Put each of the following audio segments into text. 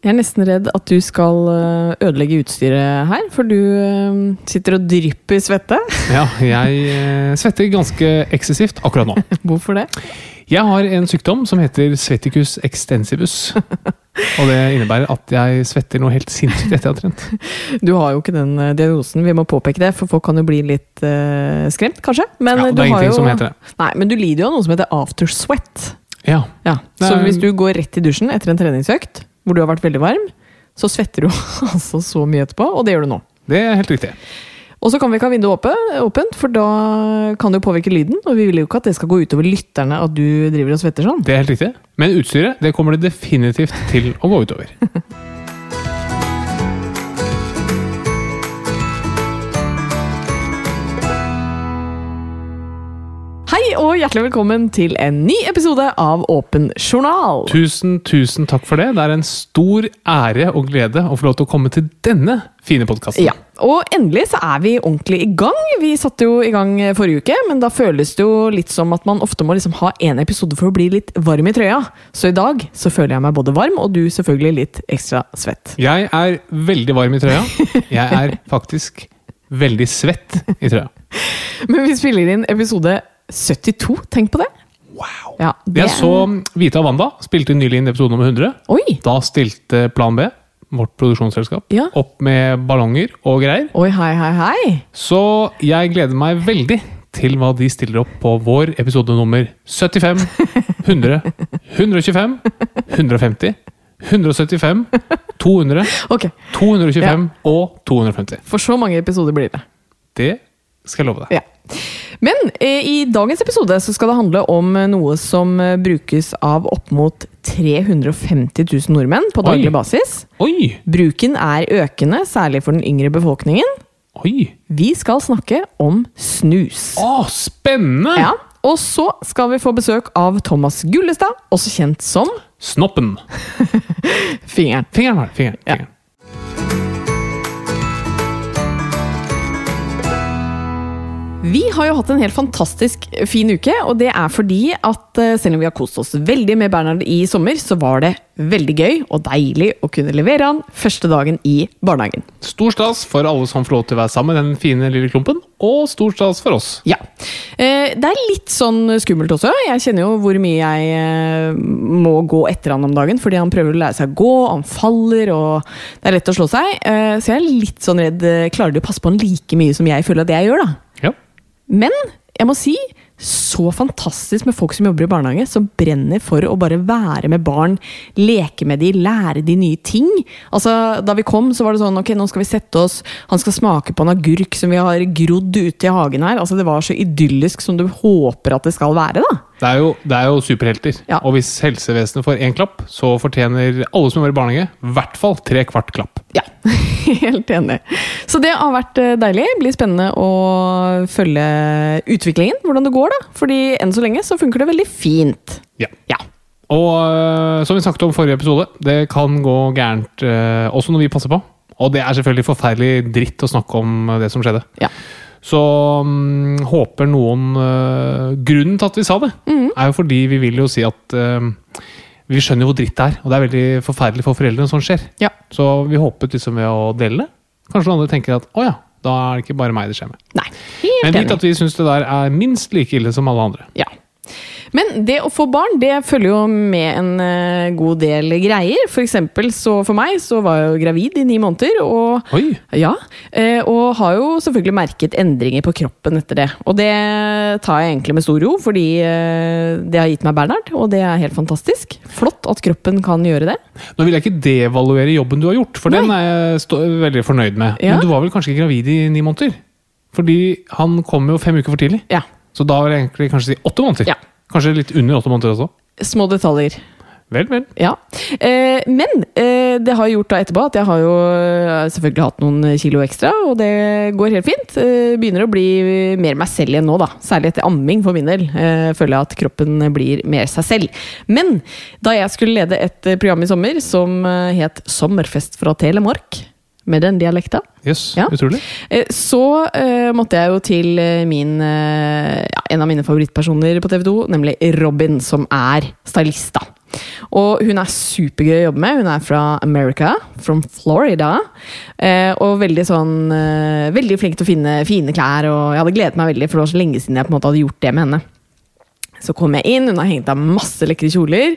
Jeg er nesten redd at du skal øh, ødelegge utstyret her, for du øh, sitter og drypper svette. Ja, jeg eh, svetter ganske eksessivt akkurat nå. Hvorfor det? Jeg har en sykdom som heter sveticus extensivus. Og det innebærer at jeg svetter noe helt sinnssykt etter jeg har trent. Du har jo ikke den diagnosen, vi må påpeke det, for folk kan jo bli litt uh, skremt, kanskje. Men Ja, det du er har ingenting jo, som heter det. Nei, men du lider jo av noe som heter aftersweat. Ja. Ja, så hvis du går rett i dusjen etter en treningsøkt, hvor du har vært veldig varm, så svetter du altså så mye etterpå, og det gjør du nå. Det er helt riktig. Og så kan vi ikke ha vinduet åpent, for da kan det jo påvirke lyden. Og vi vil jo ikke at det skal gå utover lytterne at du driver og svetter sånn. Det er helt riktig. Men utstyret det kommer det definitivt til å gå utover. Hei og hjertelig velkommen til en ny episode av Åpen journal. Tusen, tusen takk for det. Det er en stor ære og glede å få lov til å komme til denne fine podkasten. Ja, og endelig så er vi ordentlig i gang. Vi satte jo i gang forrige uke, men da føles det jo litt som at man ofte må liksom ha en episode for å bli litt varm i trøya. Så i dag så føler jeg meg både varm, og du selvfølgelig litt ekstra svett. Jeg er veldig varm i trøya. Jeg er faktisk veldig svett i trøya. Men vi spiller inn episode 72, tenk på det. Wow. Ja, det Jeg så Vita og Wanda spilte nylig inn episode nummer 100. Oi! Da stilte Plan B, vårt produksjonsselskap, Ja. opp med ballonger og greier. Oi, hei, hei, hei. Så jeg gleder meg veldig til hva de stiller opp på vår episode nummer 75, 100, 125, 150, 175, 200, okay. 225 og 250. for så mange episoder blir det. Det skal jeg love deg. Ja. Men eh, i dagens episode så skal det handle om eh, noe som eh, brukes av opp mot 350 000 nordmenn på daglig Oi. basis. Oi! Bruken er økende, særlig for den yngre befolkningen. Oi! Vi skal snakke om snus. Å, spennende! Ja, og så skal vi få besøk av Thomas Gullestad, også kjent som Snoppen. Fingeren. Fingeren her. Fingeren. Fingeren. Vi har jo hatt en helt fantastisk fin uke, og det er fordi at eh, selv om vi har kost oss veldig med Bernhard i sommer, så var det veldig gøy og deilig å kunne levere han første dagen i barnehagen. Stor stas for alle som får lov til å være sammen med den fine lille klumpen, og stor stas for oss. Ja. Eh, Det er litt sånn skummelt også. Jeg kjenner jo hvor mye jeg eh, må gå etter han om dagen, fordi han prøver å lære seg å gå, han faller, og det er lett å slå seg. Eh, Så jeg er litt sånn redd eh, Klarer du å passe på han like mye som jeg føler at jeg gjør, da? Ja. Men jeg må si, så fantastisk med folk som jobber i barnehage, som brenner for å bare være med barn, leke med de, lære de nye ting. Altså, Da vi kom, så var det sånn ok, nå skal vi sette oss, han skal smake på en agurk som vi har grodd ute i hagen her. Altså, Det var så idyllisk som du håper at det skal være, da. Det er jo, det er jo superhelter. Ja. Og hvis helsevesenet får én klapp, så fortjener alle som jobber i barnehage, i hvert fall tre kvart klapp. Ja, helt enig. Så det har vært deilig. deilig. Blir spennende å følge utviklingen, hvordan det går, da. Fordi enn så lenge så funker det veldig fint. Ja. Ja. Og øh, som vi snakket om i forrige episode, det kan gå gærent øh, også når vi passer på. Og det er selvfølgelig forferdelig dritt å snakke om det som skjedde. Ja. Så um, håper noen uh, Grunnen til at vi sa det, Mm. er jo fordi vi vil jo si at uh, vi skjønner hvor dritt det er, og det er veldig forferdelig for foreldrene når sånt skjer. Ja. Så vi håpet liksom ved å dele det. Kanskje noen andre tenker at å ja, da er det ikke bare meg det skjer med. Nei, helt Men vit at vi syns det der er minst like ille som alle andre. Ja. Men det å få barn, det følger jo med en eh, god del greier. For eksempel så for meg så var jeg jo gravid i ni måneder, og Oi! ja, eh, og har jo selvfølgelig merket endringer på kroppen etter det. Og det tar jeg egentlig med stor ro, fordi eh, det har gitt meg Bernhard, og det er helt fantastisk. Flott at kroppen kan gjøre det. Nå vil jeg ikke devaluere jobben du har gjort, for den er jeg veldig fornøyd med. Ja. Men du var vel kanskje ikke gravid i ni måneder? Fordi han kom jo fem uker for tidlig. Ja. Så da var det egentlig kanskje si åtte måneder. Ja. Kanskje litt under åtte måneder også. Små detaljer. Vel, vel. Ja. Eh, men eh, det har gjort da etterpå at jeg har jo eh, selvfølgelig hatt noen kilo ekstra, og det går helt fint. Eh, begynner å bli mer meg selv igjen nå, da. Særlig etter amming for min del. Eh, føler jeg at kroppen blir mer seg selv. Men da jeg skulle lede et eh, program i sommer som het Sommerfest fra Telemark, med den dialekta, Yes, Ja. utrolig. Eh, Så uh, måtte jeg jo til eh, min uh, ja, En av mine favorittpersoner på TV 2, nemlig Robin, som er stylist. da. Og hun er supergøy å jobbe med. Hun er fra America, from Florida. Eh, og veldig sånn Veldig flink til å finne fine klær, og jeg hadde gledet meg veldig, for det var så lenge siden jeg på en måte hadde gjort det med henne. Så kom jeg inn, hun har hengt av masse lekre kjoler,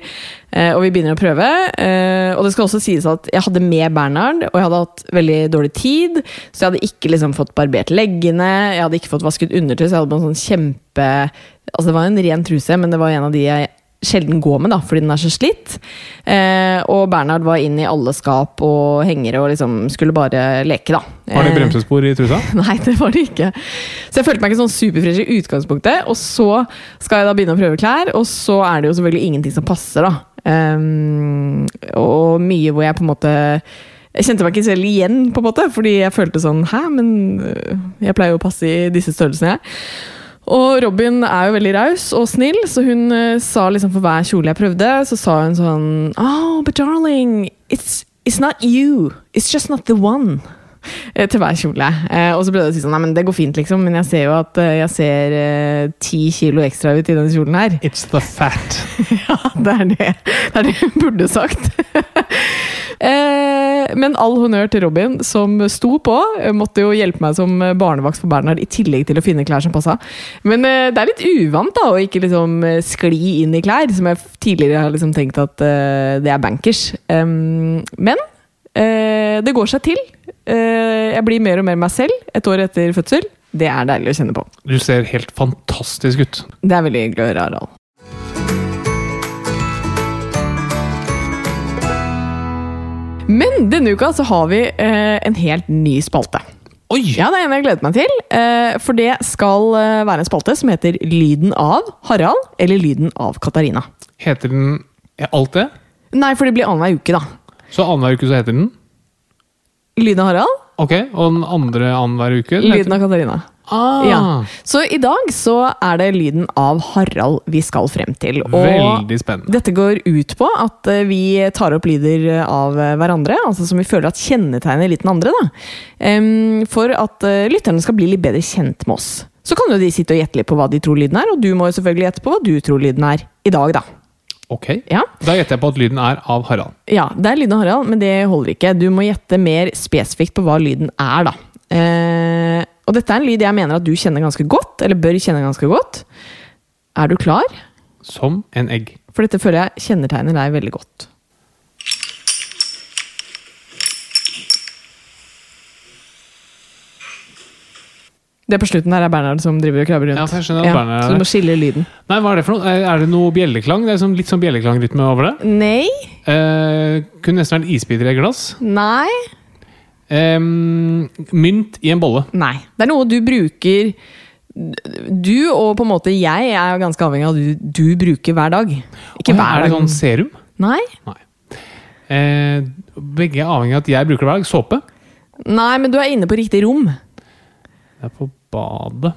eh, og vi begynner å prøve. Eh, og det skal også sies at jeg hadde med Bernhard, og jeg hadde hatt veldig dårlig tid. Så jeg hadde ikke liksom fått barbert leggene, jeg hadde ikke fått vasket undertøy, så jeg hadde på en sånn kjempe Altså det var en ren truse, men det var en av de jeg sjelden går med, da, fordi den er så slitt. Eh, og Bernhard var inn i alle skap og hengere og liksom skulle bare leke, da. Har de Eh, bremsespor i trusa? Nei, det var det ikke. Så jeg følte meg ikke sånn superfresh i utgangspunktet. Og så skal jeg da begynne å prøve klær, og så er det jo selvfølgelig ingenting som passer, da. Um, og mye hvor jeg på en måte jeg kjente meg ikke selv igjen, på en måte, fordi jeg følte sånn Hæ, men øh, jeg pleier jo å passe i disse størrelsene, jeg. Og Robin er jo veldig raus og snill, så hun øh, sa liksom for hver kjole jeg prøvde, så sa hun sånn Oh, but darling, it's, it's not you. It's just not the one. Eh, Til hver kjole. Eh, og så ble det å si sånn Nei, men det går fint, liksom, men jeg ser jo at eh, jeg ser ti kilo ekstra ut i denne kjolen her. It's the fat. Ja, det er det. Det er det hun burde sagt. men all honnør til Robin, som sto på. Måtte jo hjelpe meg som barnevakt for Bernhard, i tillegg til å finne klær som passa. Men det er litt uvant da, å ikke liksom skli inn i klær, som jeg tidligere har liksom tenkt at det er bankers. Men det går seg til. Eh, jeg blir mer og mer meg selv et år etter fødsel. Det er deilig å kjenne på. Du ser helt fantastisk ut. Det er veldig hyggelig å høre, Harald. Men denne uka så har vi eh, en helt ny spalte. Oi! Ja, det er en jeg gleder meg til. Eh, for det skal være en spalte som heter Lyden av Harald, eller Lyden av Katarina. Heter den alt det? Nei, for det blir annenhver uke, da. Så annenhver uke så heter den? Lyden av Harald, Ok, og den andre annenhver uke? den lyden av Katarina. Ah, Ja. Så i dag så er det lyden av Harald vi skal frem til. Og Veldig spennende. dette går ut på at eh, vi tar opp lyder av eh, hverandre, altså som vi føler at kjennetegner litt den andre. Da. For at eh, lytterne skal bli litt bedre kjent med oss. Så kan jo de sitte og gjette litt på hva de tror lyden er, og du må jo selvfølgelig gjette på hva du tror lyden er i dag, da. Ok, Ja, Da gjetter jeg på at lyden er av Harald. ja det er lyden av Harald, men det holder ikke. Du må gjette mer spesifikt på hva lyden er, da. Eh, og dette er en lyd jeg mener at du kjenner ganske godt, eller bør kjenne ganske godt. Er du klar? Som en egg. For dette føler jeg kjennetegner deg veldig godt. Det på slutten her er Bernhard som driver og krabber rundt. Ja, for jeg skjønner at Bernhard er så du må skille lyden. Nei, hva er det for noe? Er det noe bjelleklang? Det er sånn, litt sånn bjelleklang-rytme over det. Nei. Eh, kunne nesten vært isbiter i et glass. Nei. Eh, mynt i en bolle. Nei. Det er noe du bruker Du og på en måte jeg er ganske avhengig av du, du bruker hver dag. Ikke Å ja, hver Er det dag. sånn serum? Nei. Nei. Eh, begge er avhengig av at jeg bruker det hver dag. Såpe. Nei, men du er inne på riktig rom. Det er på badet.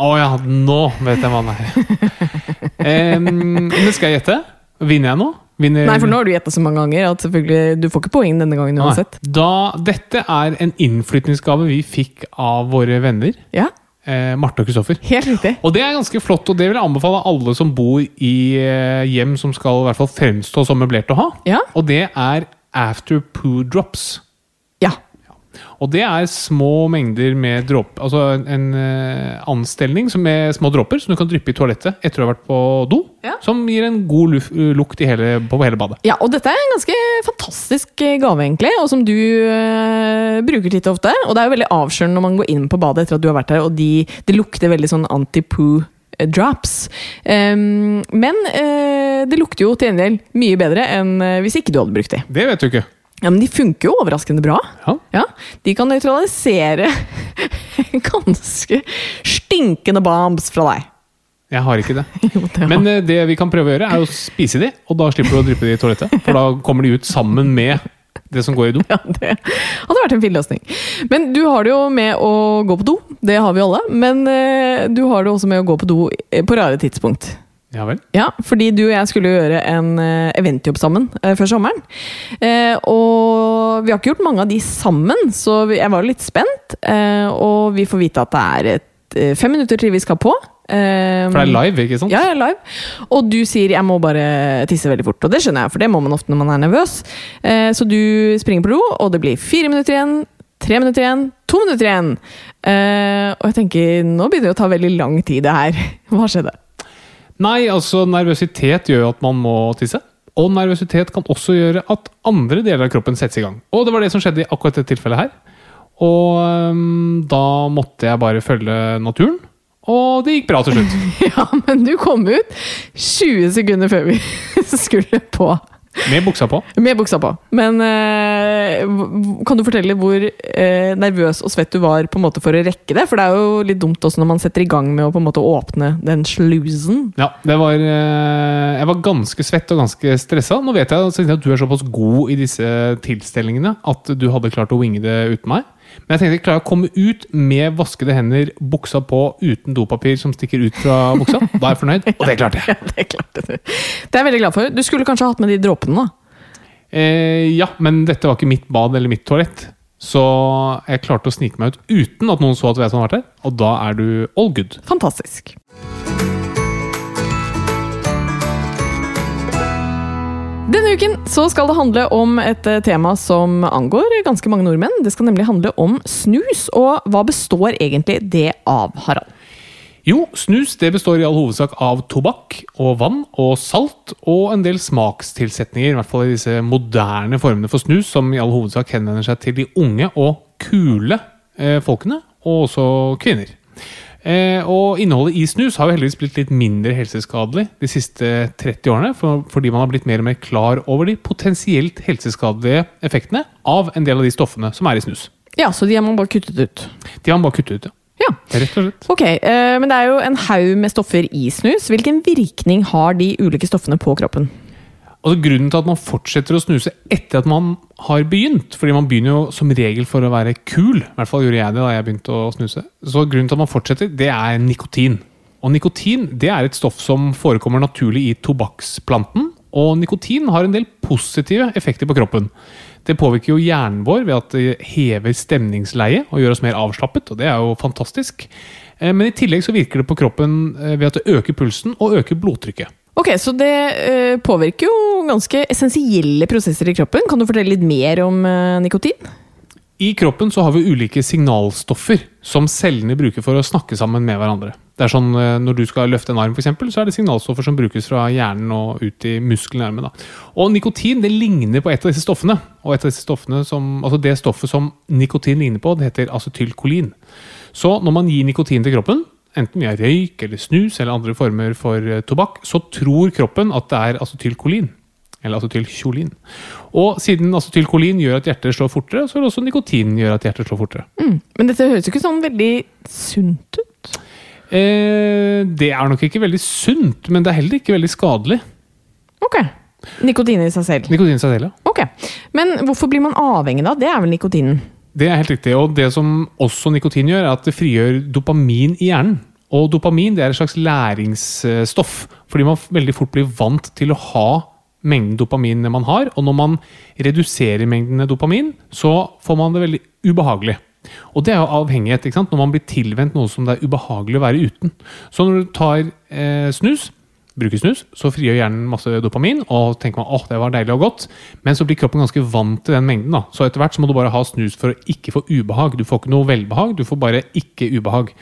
Å ja, nå vet jeg hva han er. Em, men skal jeg gjette? Vinner jeg nå? Vinner Nei, for nå har du gjetta så mange ganger at selvfølgelig, du får ikke poeng denne gangen uansett. Da, dette er en innflytningsgave vi fikk av våre venner, Ja, eh, Marte og Kristoffer. helt riktig. Og det er ganske flott, og det vil jeg anbefale alle som bor i eh, hjem som skal i hvert fall fremstå som møblert å ha. Ja. Og det er after poo drops. Og det er små mengder med dråper Altså en, eh, anstelning som med små dråper som du kan dryppe i toalettet etter å ha vært på do. Ja. Som gir en god lukt i hele, på hele badet. Ja, og dette er en ganske fantastisk eh, gave, egentlig, og som du øh, bruker titt og ofte. Og det er jo veldig avskjørende når man går inn på badet etter at du har vært der, og de, det lukter veldig sånn anti-poo. Drops. Um, men eh, det lukter jo til gjengjeld mye bedre enn hvis ikke du hadde brukt de. Det vet du ikke. Ja, Men de funker jo overraskende bra. Ja. Ja, De kan nøytralisere ganske stinkende bams fra deg. Jeg har ikke det. Jo, det Men uh, det vi kan prøve å gjøre, er å spise de, og da slipper du å dryppe de i toalettet. For da kommer de ut sammen med det som går i do. Ja, det hadde vært en fin løsning. Men du har det jo med å gå på do. Det har vi alle. Men uh, du har det også med å gå på do eh, på rare tidspunkt. Ja vel? Ja, fordi du og jeg skulle gjøre en eh, eventjobb sammen eh, før sommeren. Eh, og vi har ikke gjort mange av de sammen, så jeg var litt spent. Eh, og vi får vite at det er et, fem minutter til vi skal på. For det er live, ikke sant? ja, jeg er live. Og du sier 'jeg må bare tisse veldig fort'. Og det skjønner jeg, for det må man ofte når man er nervøs. Så du springer på do, og det blir fire minutter igjen, tre minutter igjen, to minutter igjen. Og jeg tenker nå begynner det å ta veldig lang tid, det her. Hva skjedde? Nei, altså nervøsitet gjør at man må tisse. Og nervøsitet kan også gjøre at andre deler av kroppen settes i gang. Og det var det som skjedde i akkurat dette tilfellet her. Og um, da måtte jeg bare følge naturen. Og det gikk bra til slutt. Ja, men du kom ut 20 sekunder før vi skulle på. Med buksa på. Med buksa på. Men eh, kan du fortelle hvor eh, nervøs og svett du var på en måte for å rekke det? For det er jo litt dumt også når man setter i gang med å på en måte åpne den slusen. Ja, det var øh, Jeg var ganske svett og ganske stressa. Nå vet jeg at du er såpass god i disse tilstelningene at du hadde klart å winge det uten meg. Men jeg tenkte jeg klarer å komme ut med vaskede hender, buksa på, uten dopapir som stikker ut fra buksa. Da er jeg fornøyd, og det klarte jeg. Det klarte du. Det er jeg veldig glad for. Du skulle kanskje hatt med de dråpene, da. Eh, ja, men dette var ikke mitt bad eller mitt toalett. Så jeg klarte å snike meg ut uten at noen så at jeg hadde vært der. Og da er du all good. Fantastisk. Denne uken skal det handle om et eh, tema som angår ganske mange nordmenn. Det skal nemlig handle om snus, og hva består egentlig det av, Harald? Jo, snus består i all hovedsak av tobakk og vann og salt og en del smakstilsetninger, i hvert fall i disse moderne formene for snus, som i all hovedsak henvender seg til de unge og kule eh, folkene, og også kvinner. Eh, og innholdet i snus har jo heldigvis blitt litt mindre helseskadelig de siste 30 årene, for, fordi man har blitt mer og mer klar over de potensielt helseskadelige effektene av en del av de stoffene som er i snus. Ja, så de har man bare kuttet ut. De har man bare kuttet ut, ja. Ja. Rett og slett. Ok, eh, men det er jo en haug med stoffer i snus. Hvilken virkning har de ulike stoffene på kroppen? Altså Grunnen til at man fortsetter å snuse etter at man har begynt Fordi man begynner jo som regel for å være kul. I hvert fall gjorde jeg det da jeg begynte å snuse. Så grunnen til at man fortsetter, det er nikotin. Og nikotin det er et stoff som forekommer naturlig i tobakksplanten. Og nikotin har en del positive effekter på kroppen. Det påvirker jo hjernen vår ved at det hever stemningsleiet og gjør oss mer avslappet, og det er jo fantastisk. Eh, Men i tillegg så virker det på kroppen eh, ved at det øker pulsen og øker blodtrykket. Ok, Så det eh, påvirker jo ganske essensielle prosesser i kroppen. Kan du fortelle litt mer om eh, nikotin? I kroppen så har vi ulike signalstoffer som cellene bruker for å snakke sammen med hverandre. Det er sånn eh, Når du skal løfte en arm, for eksempel, så er det signalstoffer som brukes fra hjernen og ut i musklene i armen. Og nikotin det ligner på et av disse stoffene. Og et av disse stoffene som, altså Det stoffet som nikotin ligner på, det heter acetylkolin. Så når man gir nikotin til kroppen, enten via røyk eller snus eller andre former for eh, tobakk, så tror kroppen at det er acetylkolin. Eller acetylkjolin. Og siden acetylkolin gjør at hjertet slår fortere, så vil også nikotin gjøre at hjertet slår fortere. Mm. Men dette høres jo ikke sånn veldig sunt ut. Eh, det er nok ikke veldig sunt, men det er heller ikke veldig skadelig. Ok. Nikotin i seg selv. Nikotin i seg selv, ja. Ok. Men hvorfor blir man avhengig da? Det er vel nikotinen? Det er helt riktig. Og det som også nikotin gjør, er at det frigjør dopamin i hjernen. Og dopamin det er et slags læringsstoff, fordi man veldig fort blir vant til å ha mengden dopamin man har. Og når man reduserer mengden dopamin, så får man det veldig ubehagelig. Og det er jo avhengighet. ikke sant? Når man blir tilvendt noe som det er ubehagelig å være uten. Så når du tar eh, snus, bruker snus, så frigjør hjernen masse dopamin, og tenker man åh, det var deilig og godt. Men så blir kroppen ganske vant til den mengden. da. Så etter hvert så må du bare ha snus for å ikke få ubehag. Du får ikke noe velbehag, du får bare ikke ubehag.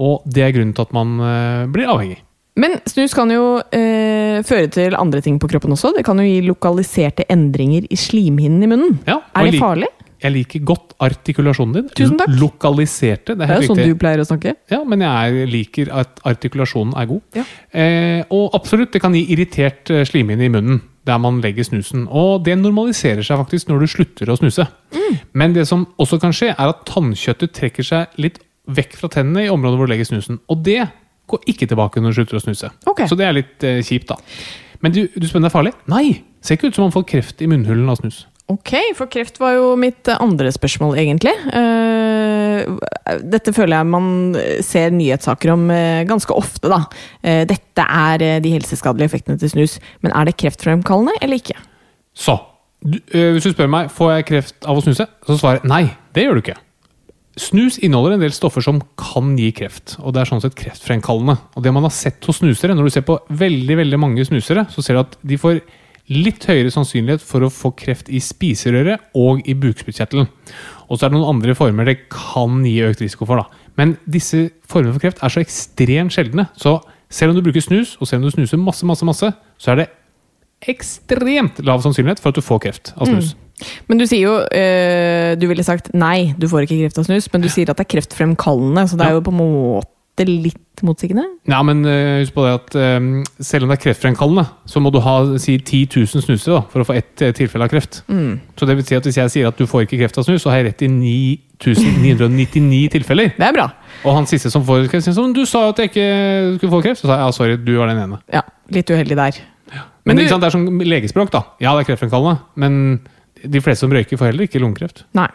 Og det er grunnen til at man eh, blir avhengig. Men snus kan jo eh, føre til andre ting på kroppen også. Det kan jo gi lokaliserte endringer i slimhinnen i munnen. Ja, er det farlig? Jeg liker godt artikulasjonen din. Tusen takk. Lokaliserte. Det Det er er helt jo sånn du pleier å snakke. Ja, men jeg liker at artikulasjonen er god. Ja. Eh, og absolutt, det kan gi irritert eh, slimhinne i munnen der man legger snusen. Og det normaliserer seg faktisk når du slutter å snuse. Mm. Men det som også kan skje, er at tannkjøttet trekker seg litt vekk fra tennene i området hvor du legger snusen. Og det går ikke tilbake når du slutter å snuse. Okay. Så det er litt eh, kjipt, da. Men du, du spør om det er farlig? Nei! Ser ikke ut som man får kreft i munnhulen av snus. Ok, for kreft var jo mitt eh, andre spørsmål, egentlig. Eh, dette føler jeg man ser nyhetssaker om eh, ganske ofte, da. Eh, dette er eh, de helseskadelige effektene til snus. Men er det kreftfremkallende eller ikke? Så, hvis du spør meg får jeg kreft av å snuse, så svarer jeg nei, det gjør du ikke. Snus inneholder en del stoffer som kan gi kreft, og det er sånn sett kreftfremkallende. Og det man har sett hos snusere, når du ser på veldig veldig mange snusere, så ser du at de får litt høyere sannsynlighet for å få kreft i spiserøret og i bukspyttkjertelen. Og så er det noen andre former det kan gi økt risiko for. da. Men disse formene for kreft er så ekstremt sjeldne, så selv om du bruker snus, og selv om du snuser masse, masse, masse, så er det ekstremt lav sannsynlighet for at du får kreft av snus. Men du sier jo øh, Du ville sagt nei, du får ikke kreft av snus, men du sier at det er kreftfremkallende, så det er jo på en måte litt motsigende? Ja, men uh, husk på det at øh, selv om det er kreftfremkallende, så må du ha si 10 000 snusere da, for å få ett øh, tilfelle av kreft. Så det vil si at hvis jeg sier at du får ikke kreft av snus, så har jeg rett i 9999 tilfeller. Det er bra. Og han siste som får kreft, sier sånn Du sa at jeg ikke skulle få kreft. Så sa jeg ja, sorry, du var den ene. Ja, Litt uheldig der. Men, Men du- det er sånn legespråk, da. Ja, det er kreftfremkallende, men de fleste som røyker, får heller ikke lungekreft. Nei.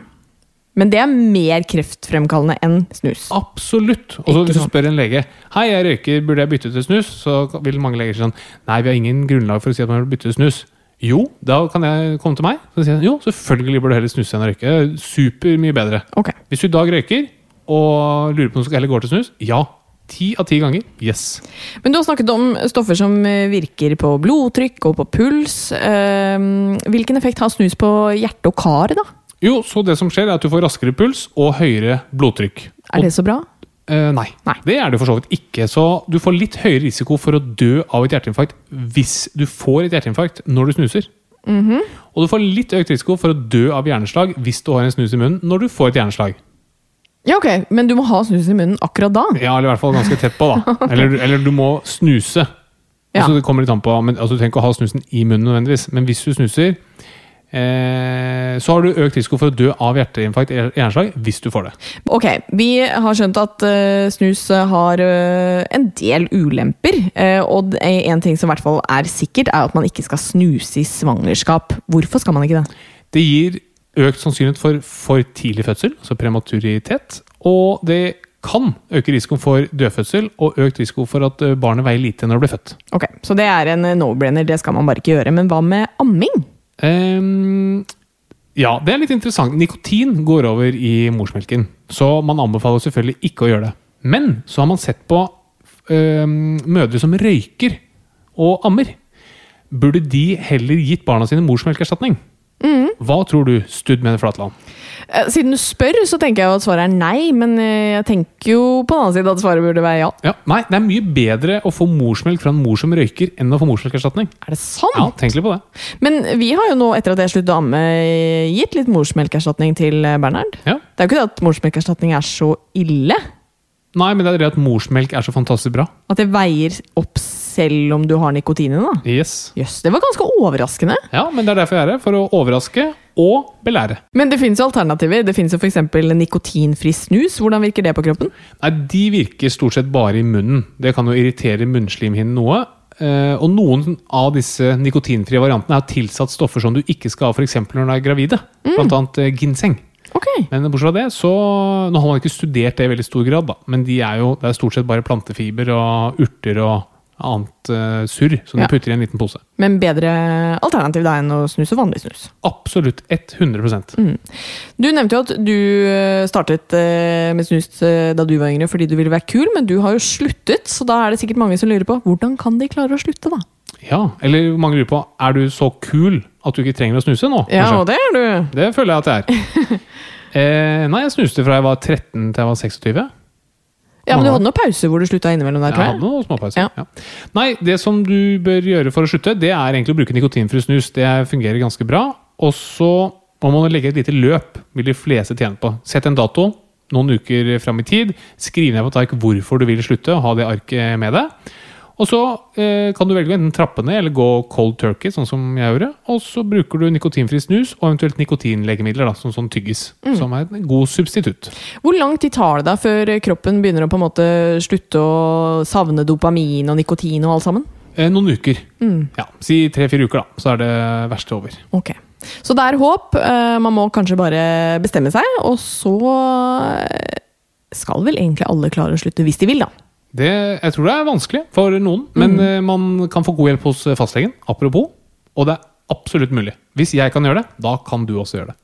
Men det er mer kreftfremkallende enn snus. Absolutt. Og så hvis du spør en lege Hei, jeg røyker, burde jeg bytte til snus? Så vil mange leger si sånn Nei, vi har ingen grunnlag for å si at man bør bytte til snus. Jo, da kan jeg komme til meg. Så sier jeg jo, selvfølgelig burde du heller snuse enn å røyke. Super mye bedre. Okay. Hvis du i dag røyker og lurer på om du skal heller gå til snus, ja. Ti av ti ganger. Yes. Men du har snakket om stoffer som eh, virker på blodtrykk og på puls. Eh, Hvilken effekt har snus på hjerte og kar, da? Jo, så det som skjer, er at du får raskere puls og høyere blodtrykk. Er det så bra? Eh, nei. Nei. det er det for så vidt ikke. Så du får litt høyere risiko for å dø av et hjerteinfarkt hvis du får et hjerteinfarkt når du snuser. Mhm. Og du får litt økt risiko for å dø av hjerneslag hvis du har en snus i munnen når du får et hjerneslag. Ja, ok, Men du må ha snus i munnen akkurat da? Ja, eller i hvert fall ganske tett på, da. Eller, eller du må snuse. Ja. Altså, det kommer litt an på, men, altså, Du trenger ikke å ha snusen i munnen nødvendigvis, men hvis du snuser, eh, så har du økt risiko for å dø av hjerteinfarkt eller hjerneslag hvis du får det. Ok, vi har skjønt at uh, snus har uh, en del ulemper. Uh, og en ting som i hvert fall er sikkert, er at man ikke skal snuse i svangerskap. Hvorfor skal man ikke det? Det gir økt sannsynlighet for for tidlig fødsel, altså prematuritet. Og det kan øke risikoen for dødfødsel og økt risiko for at barnet veier lite når det blir født. Ok, Så det er en eh, no-brainer, det skal man bare ikke gjøre. Men hva med amming? Ehm, ja, det er litt interessant. Nikotin går over i morsmelken, så man anbefaler selvfølgelig ikke å gjøre det. Men så har man sett på um, mødre som røyker og ammer. Burde de heller gitt barna sine morsmelkerstatning? Hva tror du, Stud med Flatland? Eh, Siden du spør, så tenker jeg at svaret er nei, men eh, jeg tenker jo på den annen side at svaret burde være ja. Ja, nei, det er mye bedre å få morsmelk fra en mor som røyker, enn å få morsmelkerstatning. Er det sant? Ja, tenk litt på det. Men vi har jo nå, etter at jeg sluttet å amme, gitt litt morsmelkerstatning til eh, Bernhard. Ja. Det er jo ikke det at morsmelkerstatning er så ille. Nei, men det er det at morsmelk er så fantastisk bra. At det veier opp selv om du har nikotin i den? da. Yes. Det var ganske overraskende. Ja, men det er derfor jeg er her. For å overraske og belære. Men det finnes jo alternativer. Det finnes jo f.eks. nikotinfri snus. Hvordan virker det på kroppen? Nei, De virker stort sett bare i munnen. Det kan jo irritere munnslimhinnen noe. Eh, og noen av disse nikotinfrie variantene er tilsatt stoffer som du ikke skal ha f.eks. når du er gravide. Blant annet eh, ginseng. Ok. Men bortsett fra det, så Nå har man ikke studert det i veldig stor grad, da. Men de er jo, det er stort sett bare plantefiber og urter og annet uh, surr som Ja. du putter i en liten pose. Men bedre alternativ da enn å snuse vanlig snus. Absolutt 100 Mm. Du nevnte jo at du eh, startet uh, med snus da du var yngre fordi du ville være kul, men du har jo sluttet, så da er det sikkert mange som lurer på hvordan kan de klare å slutte, da? Ja, eller mange lurer på er du så kul at du ikke trenger å snuse nå? Ja, kanskje? og det er du. Det føler jeg at jeg er. eh, nei, jeg snuste fra jeg var 13 til jeg var 26. Ja, men du hadde noen pauser hvor du slutta innimellom der, Jeg tror hadde jeg. noen småpauser. Ja. Ja. Nei, det som du bør gjøre for å slutte, det er egentlig å bruke nikotinfri snus. Det fungerer ganske bra. Og så må man legge et lite løp, vil de fleste tjene på. Sett en dato noen uker fram i tid. Skriv ned på et ark hvorfor du vil slutte, og ha det arket med deg. Og så eh, kan du velge enten trappe ned eller gå cold turkey, sånn som jeg gjorde. Og så bruker du nikotinfri snus og eventuelt nikotinlegemidler, da, som sånn tyggis. Mm. Som er en god substitutt. Hvor lang tid tar det da før kroppen begynner å på en måte slutte å savne dopamin og nikotin og alt sammen? Eh, noen uker. Mm. Ja, Si tre-fire uker, da. Så er det verste over. Ok. Så det er håp. Eh, Man må kanskje bare bestemme seg, og så eh, skal vel egentlig alle klare å slutte hvis de vil, da. Det, jeg tror det er vanskelig for noen, men mm. man kan få god hjelp hos eh, fastlegen. Apropos. Og det er absolutt mulig. Hvis jeg kan gjøre det, da kan du også gjøre det.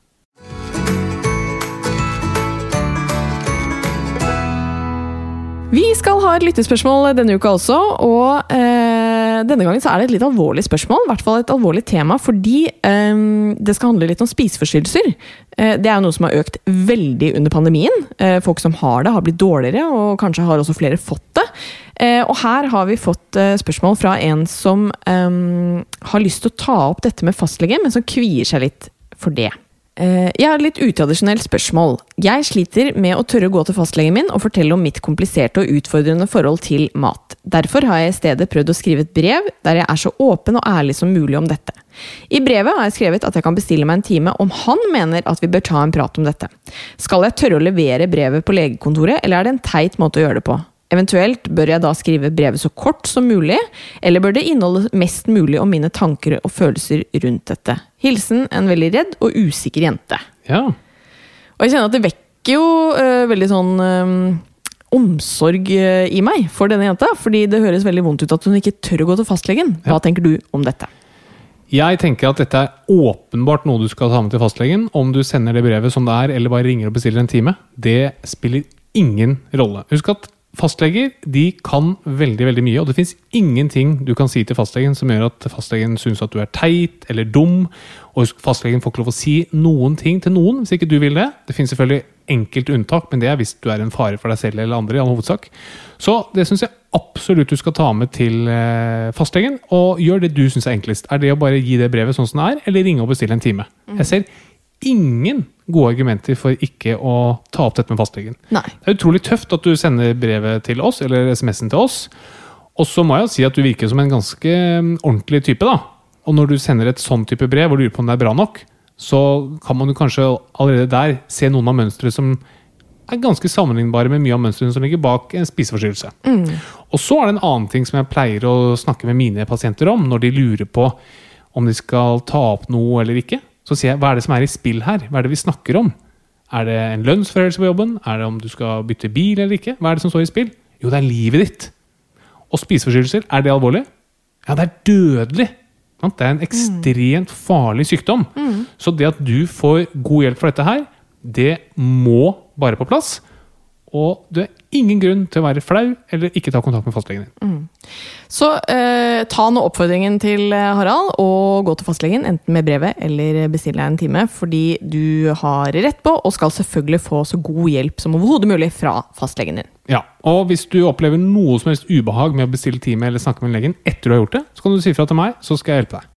Vi skal ha et lyttespørsmål denne uka også, og eh, denne gangen så er det et litt alvorlig spørsmål. I hvert fall et alvorlig tema, fordi eh, det skal handle litt om spiseforstyrrelser. Eh, det er jo noe som har økt veldig under pandemien. Eh, folk som har det, har blitt dårligere, og kanskje har også flere fått det. Eh, og her har vi fått eh, spørsmål fra en som har lyst til å ta opp dette med fastlege, men som kvier seg litt for det. Eh, Jeg har et litt utradisjonelt spørsmål. Jeg sliter med å tørre å gå til fastlegen min og fortelle om mitt kompliserte og utfordrende forhold til mat. Derfor har jeg i stedet prøvd å skrive et brev der jeg er så åpen og ærlig som mulig om dette. I brevet har jeg skrevet at jeg kan bestille meg en time om han mener at vi bør ta en prat om dette. Skal jeg tørre å levere brevet på legekontoret, eller er det en teit måte å gjøre det på? Eventuelt bør jeg da skrive brevet så kort som mulig, eller bør det inneholde mest mulig om mine tanker og følelser rundt dette? Hilsen en veldig redd og usikker jente. Ja. Og jeg kjenner at det vekker jo uh, veldig sånn um, omsorg uh, i meg for denne jenta, fordi det høres veldig vondt ut at hun ikke tør å gå til fastlegen. Hva tenker du om dette? Jeg tenker at dette er åpenbart noe du skal ta med til fastlegen. Om du sender det brevet som det er, eller bare ringer og bestiller en time. Det spiller ingen rolle. Husk at fastleger de kan veldig veldig mye, og det fins ingenting du kan si til fastlegen som gjør at fastlegen syns at du er teit eller dum. Og fastlegen får ikke lov å si noen ting til noen hvis ikke du vil det. Det finnes selvfølgelig enkelte unntak, men det er hvis du er en fare for deg selv eller andre. i all hovedsak. Så det syns jeg absolutt du skal ta med til eh, fastlegen, og gjør det du syns er enklest. Er det å bare gi det brevet sånn som det er, eller ringe og bestille en time? Jeg ser ingen gode argumenter for ikke å ta opp dette med fastlegen. Nei. Det er utrolig tøft at du sender brevet til oss, eller SMS-en til oss. Og så må jeg jo si at du virker som en ganske mm, ordentlig type, da. Og når du sender et sånn type brev og lurer på om det er bra nok, så kan man jo kanskje allerede der se noen av mønstrene som er ganske sammenlignbare med mye av mønstrene som ligger bak en spiseforstyrrelse. Og så er det en annen ting som jeg pleier å snakke med mine pasienter om når de lurer på om de skal ta opp noe eller ikke. Så sier jeg hva er det som er i spill her? Hva er det vi snakker om? Er det en lønnsforhøyelse på jobben? Er det om du skal bytte bil eller ikke? Hva er det som står i spill? Jo, det er livet ditt. Og spiseforstyrrelser, er det alvorlig? Ja, det er dødelig. Det er en ekstremt farlig sykdom. Så det at du får god hjelp for dette her, det må bare på plass. Og det er ingen grunn til å være flau eller ikke ta kontakt med fastlegen din. Så eh, ta nå oppfordringen til eh, Harald og gå til fastlegen, enten med brevet eller bestille en time, fordi du har rett på, og skal selvfølgelig få så god hjelp som overhodet mulig fra fastlegen din. Ja, og Hvis du opplever noe som helst ubehag med å bestille time eller snakke med legen etter du har gjort det, så kan du si fra til meg, så skal jeg hjelpe deg.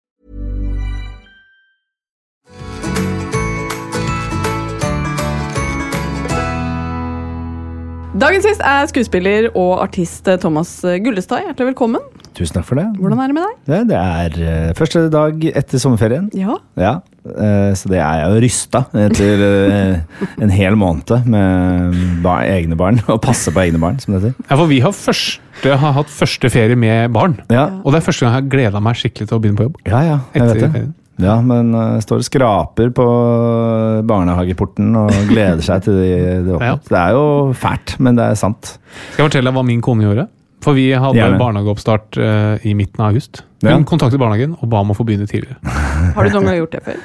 Dagens gjest er skuespiller og artist Thomas Gullestad. Hjertelig velkommen. Tusen takk for det. Hvordan er det med deg? Det, det er uh, første dag etter sommerferien. Ja. Ja, uh, så det er jeg jo rysta etter uh, en hel måned med ba egne barn. Og passe på egne barn, som det heter. Ja, for vi har, første, har hatt første ferie med barn. Ja, Og det er første gang jeg har gleda meg skikkelig til å begynne på jobb. ja, ja jeg Etter vet det. ferien. Ja, men uh, står og skraper på barnehageporten og gleder seg til det de åpner. Ja. Det er jo fælt, men det er sant. Skal jeg fortelle deg hva min kone gjorde? For vi hadde Gjerne. barnehageoppstart uh, i midten av august. Hun Ja. kontaktet barnehagen og ba om å få begynne tidligere. Har du noen gang gjort det før?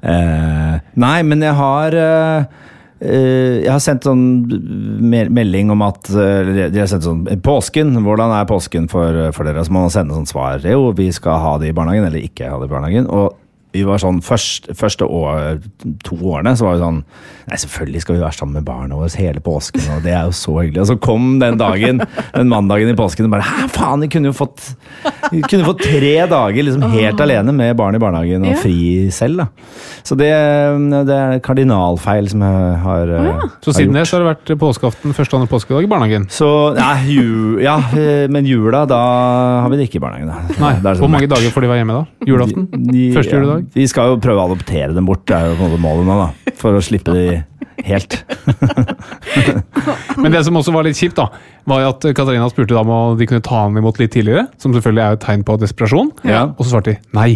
Uh, nei, men jeg har eh, eh, Jeg har sendt sånn melding om at eh, De har sendt sånn Påsken, hvordan er påsken for, for dere? Så må man sende sånn svar. Jo, vi skal ha det i barnehagen, eller ikke ha det i barnehagen. Og vi var sånn først, første år, to årene så var vi sånn Nei, selvfølgelig skal vi være sammen med barna våre hele påsken, og det er jo så hyggelig. Og så kom den dagen, den mandagen i påsken, og bare Hæ, faen, vi kunne jo fått kunne fått tre dager liksom helt alene med barn i barnehagen og Ja. fri selv, da. Så det, det er kardinalfeil som jeg har, eh, Så siden det så har det vært påskeaften, første og andre påskedag i barnehagen. Så nei, ju, ja, eh, men jula, da har vi det ikke i barnehagen. Da. Nei, Hvor sånn mange dager får de være hjemme da? Julaften? De- Første juledag? Ja, vi skal jo prøve å adoptere dem bort, det er jo på en måte målet nå, da. For å slippe de helt. Men det som også var litt kjipt, da, var at Katarina spurte da om de kunne ta ham imot litt tidligere. Som selvfølgelig er et tegn på desperasjon. Ja. Og så svarte de nei.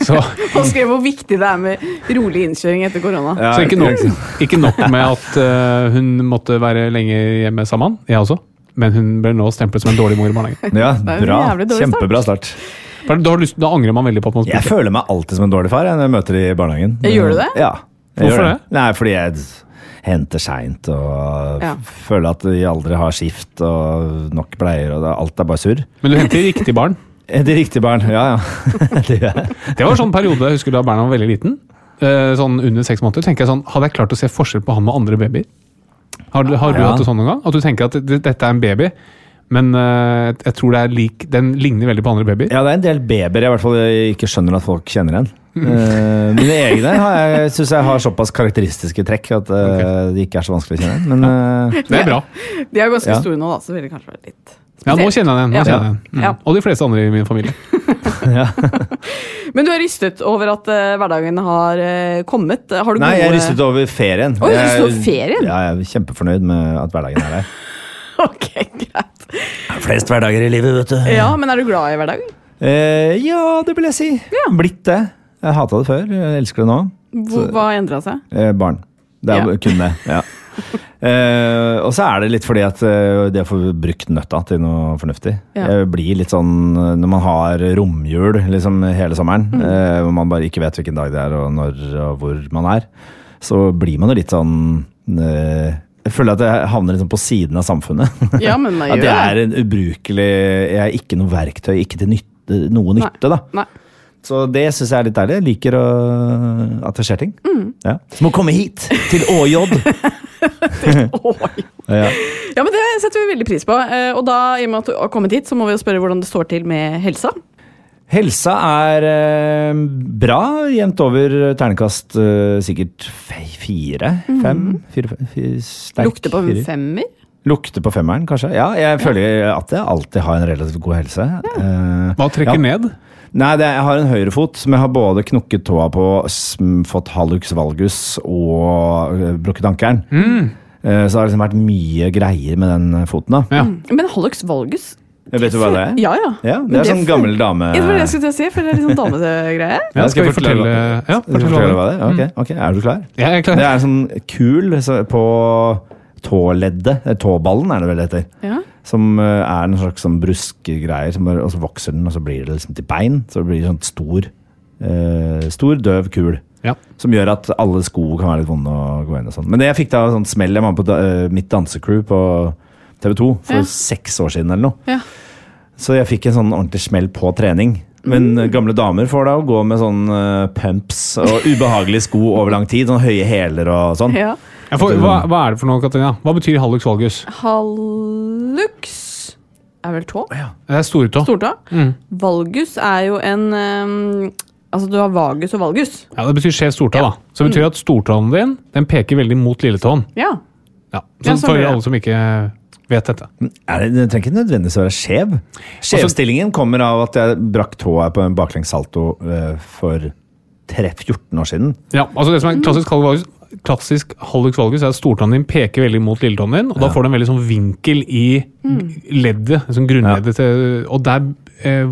Så, og skrev hvor viktig det er med rolig innkjøring etter korona. Ja, så ikke, nok, ikke nok med at uh, hun måtte være lenge hjemme sammen, jeg også. Men hun ble nå stemplet som en dårlig mor i barnehagen. Ja, bra. start. Kjempebra start. For Da, har lyst, da angrer man veldig på at man Jeg føler meg alltid som en dårlig far jeg, når jeg møter de i barnehagen. Gjør du det? Ja. jeg Hvorfor gjør det? Nei, fordi jeg henter seint og Ja. føler at de aldri har skift og nok bleier, og alt er bare surr. Men du henter riktig barn. De riktige barn, ja ja. det gjør jeg. Det var sånn periode jeg husker da Berna var veldig liten. eh, Sånn under seks måneder. tenker jeg sånn, Hadde jeg klart å se forskjell på han med andre babyer? Har, du- har ja, Ja. hatt det sånn noen gang? At du tenker at dette er en baby, men uh, jeg tror det er lik, den ligner veldig på andre babyer? Ja, det er en del babyer jeg i hvert fall ikke skjønner at folk kjenner igjen. uh, mine egne har jeg, synes jeg har såpass karakteristiske trekk at eh, de ikke er så vanskelig å kjenne igjen. Men eh, Det er bra. De er ganske Ja. store nå, da, så vil det kanskje være litt Spesielt. Ja, nå kjenner jeg den Ja. kjenner jeg den. Mm. Ja. Og de fleste andre i min familie. Men du er rystet over at uh, hverdagen har uh, kommet. Har du nei, gode jeg er rystet over ferien. Oh, er rystet over ferien? Ja, jeg er kjempefornøyd med at hverdagen er der. Ok, greit. Er flest hverdager i livet, vet du. Ja, men er du glad i hverdagen? Eh, ja, det vil jeg si. Blitt det. Jeg hata det før. Jeg elsker det nå. Hvor, hva endra seg? Eh, barn. Det er Ja. kun det. Ja. Uh, og så er det litt fordi at uh, det å få brukt nøtta til noe fornuftig. Ja. Jeg blir litt sånn eh, når man har romjul liksom hele sommeren, Mm. eh, hvor man bare ikke vet hvilken dag det er og når og hvor man er, så blir man jo litt sånn Jeg føler at jeg havner liksom på siden av samfunnet. Ja, men man At jeg er en ubrukelig Jeg er ikke noe verktøy, ikke til nytte, noe nytte, da. Nei. Så det syns jeg er litt deilig. Jeg liker å, at det skjer ting. Mm. Ja. Som å komme hit, til ÅJ. Ja. Ja, men det setter vi veldig pris på. Eh, Og da, i og med at du har kommet hit, så må vi jo spørre hvordan det står til med helsa. Helsa er eh, bra. Jevnt over ternekast eh, sikkert fire? Fem? Fire, fire, fire sterk Mhm. Lukter på en firer. femmer. Lukter på femmeren, kanskje. Ja, jeg føler at jeg alltid har en relativt god helse. Eh, Hva trekker ja. ned? Nei, det, jeg har en høyrefot som jeg har både knukket tåa på, sm, fått hallux valgus og øh, brukket ankelen. Eh, så det har liksom vært mye greier med den foten. da. Ja. Men Hallux valgus Jeg vet du hva det er? Ja, ja. Ja, det er sånn føl- gammel dame... Ja, det var det jeg skulle til å si, for det er litt sånn damegreie. Ja, skal vi fortelle Ja, fortelle hva det er? Ok, ok, er du klar? Ja, Jeg er klar. Det er en sånn kul på tåleddet, eh, tåballen er det vel det heter. Ja. Som eh, er en slags sånn bruskegreier, og så vokser den, og så blir det liksom til bein. Så det blir sånn stor, eh, stor døv kul. Ja. Som gjør at alle sko kan være litt vonde å gå inn og sånn. Men det jeg fikk da sånn smell, jeg var på da- eh, mitt dansecrew på TV 2 for Ja. seks år siden eller noe. Ja. Så jeg fikk en sånn ordentlig smell på trening. Men Mm. gamle damer får da å gå med sånn uh, pumps og ubehagelige sko over lang tid. Sånn høye hæler og sånn. Ja. Får, hva, hva er det for noe, Katarina? Hva betyr hallux valgus? Hallux er vel tå? Ja. Det er stortå. Stortå? Mm. Valgus er jo en um, Altså, du har vagus og valgus. Ja, Det betyr skjev stortå, da. Så det betyr at stortåen din den peker veldig mot lilletåen. Ja. Ja. Så Ja, så for alle som ikke vet dette. Er det, det trenger ikke nødvendigvis å være skjev. Skjevstillingen kommer av at jeg brakk tåa på en baklengs salto eh, for 3, 14 år siden. Ja, altså Det som er klassisk hallux valgus, klassisk hallux valgus er at stortåen din peker veldig mot lilletåen din, og da får du en veldig sånn vinkel i leddet, sånn grunnleddet til Og der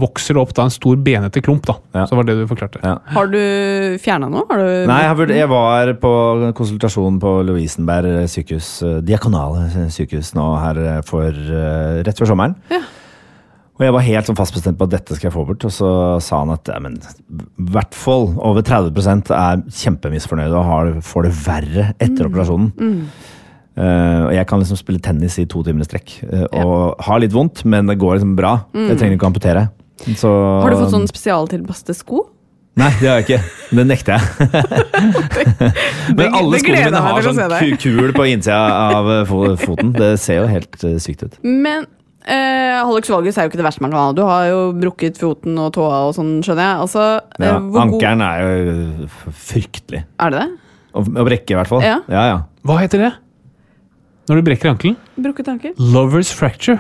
vokser det opp da en stor benete klump, da. Ja. Så var det du forklarte. Ja. Har du fjerna noe? Har du Nei, jeg, var på konsultasjon på Lovisenberg sykehus, eh, diakonale sykehus nå her eh, for eh, rett før sommeren. Ja. Og jeg var helt sånn fast bestemt på at dette skal jeg få bort, og så sa han at ja, men, i hvert fall over 30% er kjempemisfornøyde og har, får det verre etter operasjonen. Eh, og jeg kan liksom spille tennis i to timer i strekk eh, og har litt vondt, men det går liksom bra. Jeg trenger ikke å amputere. Så, Har du fått sånn spesialtilpassede sko? Nei, det har jeg ikke. Det nekter jeg. Men alle skoene mine har sånn kul på innsida av eh, foten. Det ser jo helt eh, sykt ut. Men eh, Alex valgus er jo ikke det verste man kan ha. Du har jo brukket foten og tåa og sånn, skjønner jeg. Altså, eh, Ja, hvor god ankelen er jo eh, fryktelig. Er det det? Å brekke, i hvert fall. Ja. ja, ja. Hva heter det? Når du brekker ankelen? Brukket ankel? Lovers fracture.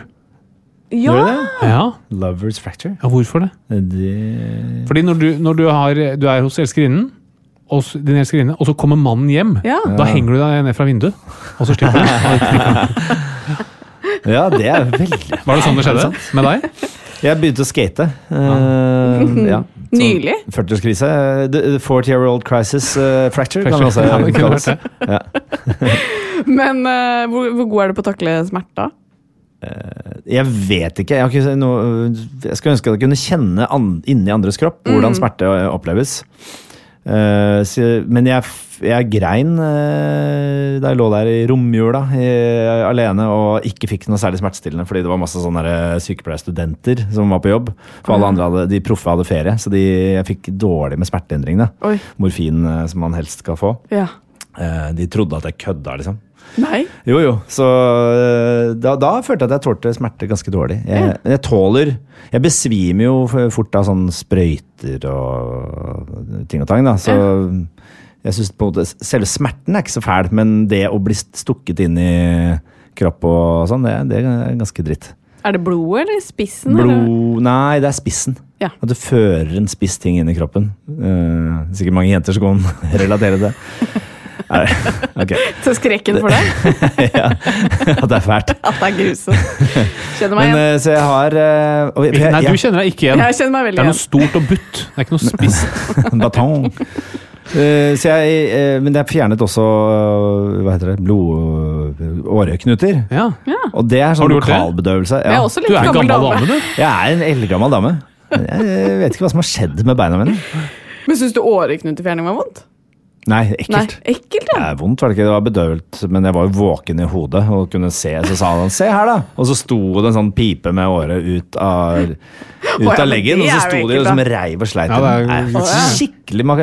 Ja! Gjør det det? Ja, Lovers fracture. ja hvorfor det? Det Fordi når du, når du, har, du er hos elskerinnen, og s- din elskerinne, og så kommer mannen hjem, Ja. da henger du deg ned fra vinduet, og så slipper du. Ja, det er veldig Var det sånn det skjedde med deg? Jeg begynte å skate. eh, ja. Så- Nylig? 40-årskrise. The the 40 year old crisis eh, fracture, kan det også Ja, det kunne kalles. vært Ja. Men uh, hvor, hvor god er du på å takle smerte? Jeg vet ikke. Jeg, har ikke noe, jeg skulle ønske at jeg kunne kjenne an, inni andres kropp hvordan smerte oppleves. Uh, så, men jeg, jeg grein uh, da jeg lå der i romjula eh, alene og ikke fikk noe særlig smertestillende fordi det var masse sånne eh, sykepleierstudenter som var på jobb. For alle andre hadde, de proffe hadde ferie, så de, jeg fikk dårlig med smertelindring. Morfin uh, som man helst skal få. Ja. Eh, de trodde at jeg kødda, liksom. Nei? Jo, jo. Så øh, da, da følte jeg at jeg tålte smerte ganske dårlig. Jeg, jeg tåler Jeg besvimer jo fort av sånne sprøyter og ting og tang, da. Så jeg synes på en måte Selve smerten er ikke så fæl, men det å bli stukket inn i kropp og sånn, det, det er ganske dritt. Er det blodet eller spissen? eller? Nei, det er spissen. Ja. At du fører en spiss ting inn i kroppen. Uh, sikkert mange jenter som kan relatere til det. Nei, Til skrekken for deg? ja, at det er fælt. At det er grusomt. Kjenner meg igjen. eh, så jeg har eh, og jeg, jeg, Nei, du kjenner deg ikke igjen. Jeg kjenner meg Det er noe stort og butt. Det er ikke noe spisst. En batong. Uh, så jeg, uh, men jeg fjernet også uh, hva heter det, blod... åreknuter. Ja. Og det er sånn det? lokalbedøvelse. Er Ja. Du er en gammel gammel dame. dame, du. Jeg er en eldgammel dame. Jeg vet ikke hva som har skjedd med beina mine. Men syns du åreknutefjerning var vondt? Nei, Nei, ekkelt. ja. Det er vondt, var det ikke? Det var bedøvelt, men jeg var jo våken i hodet og kunne se. Så sa han 'se her', da! Og så sto det en sånn pipe med året ut av, ut ja, av leggen, og så sto de ekkelt, og som reiv og sleit. Ja, det er- det er Skikkelig mak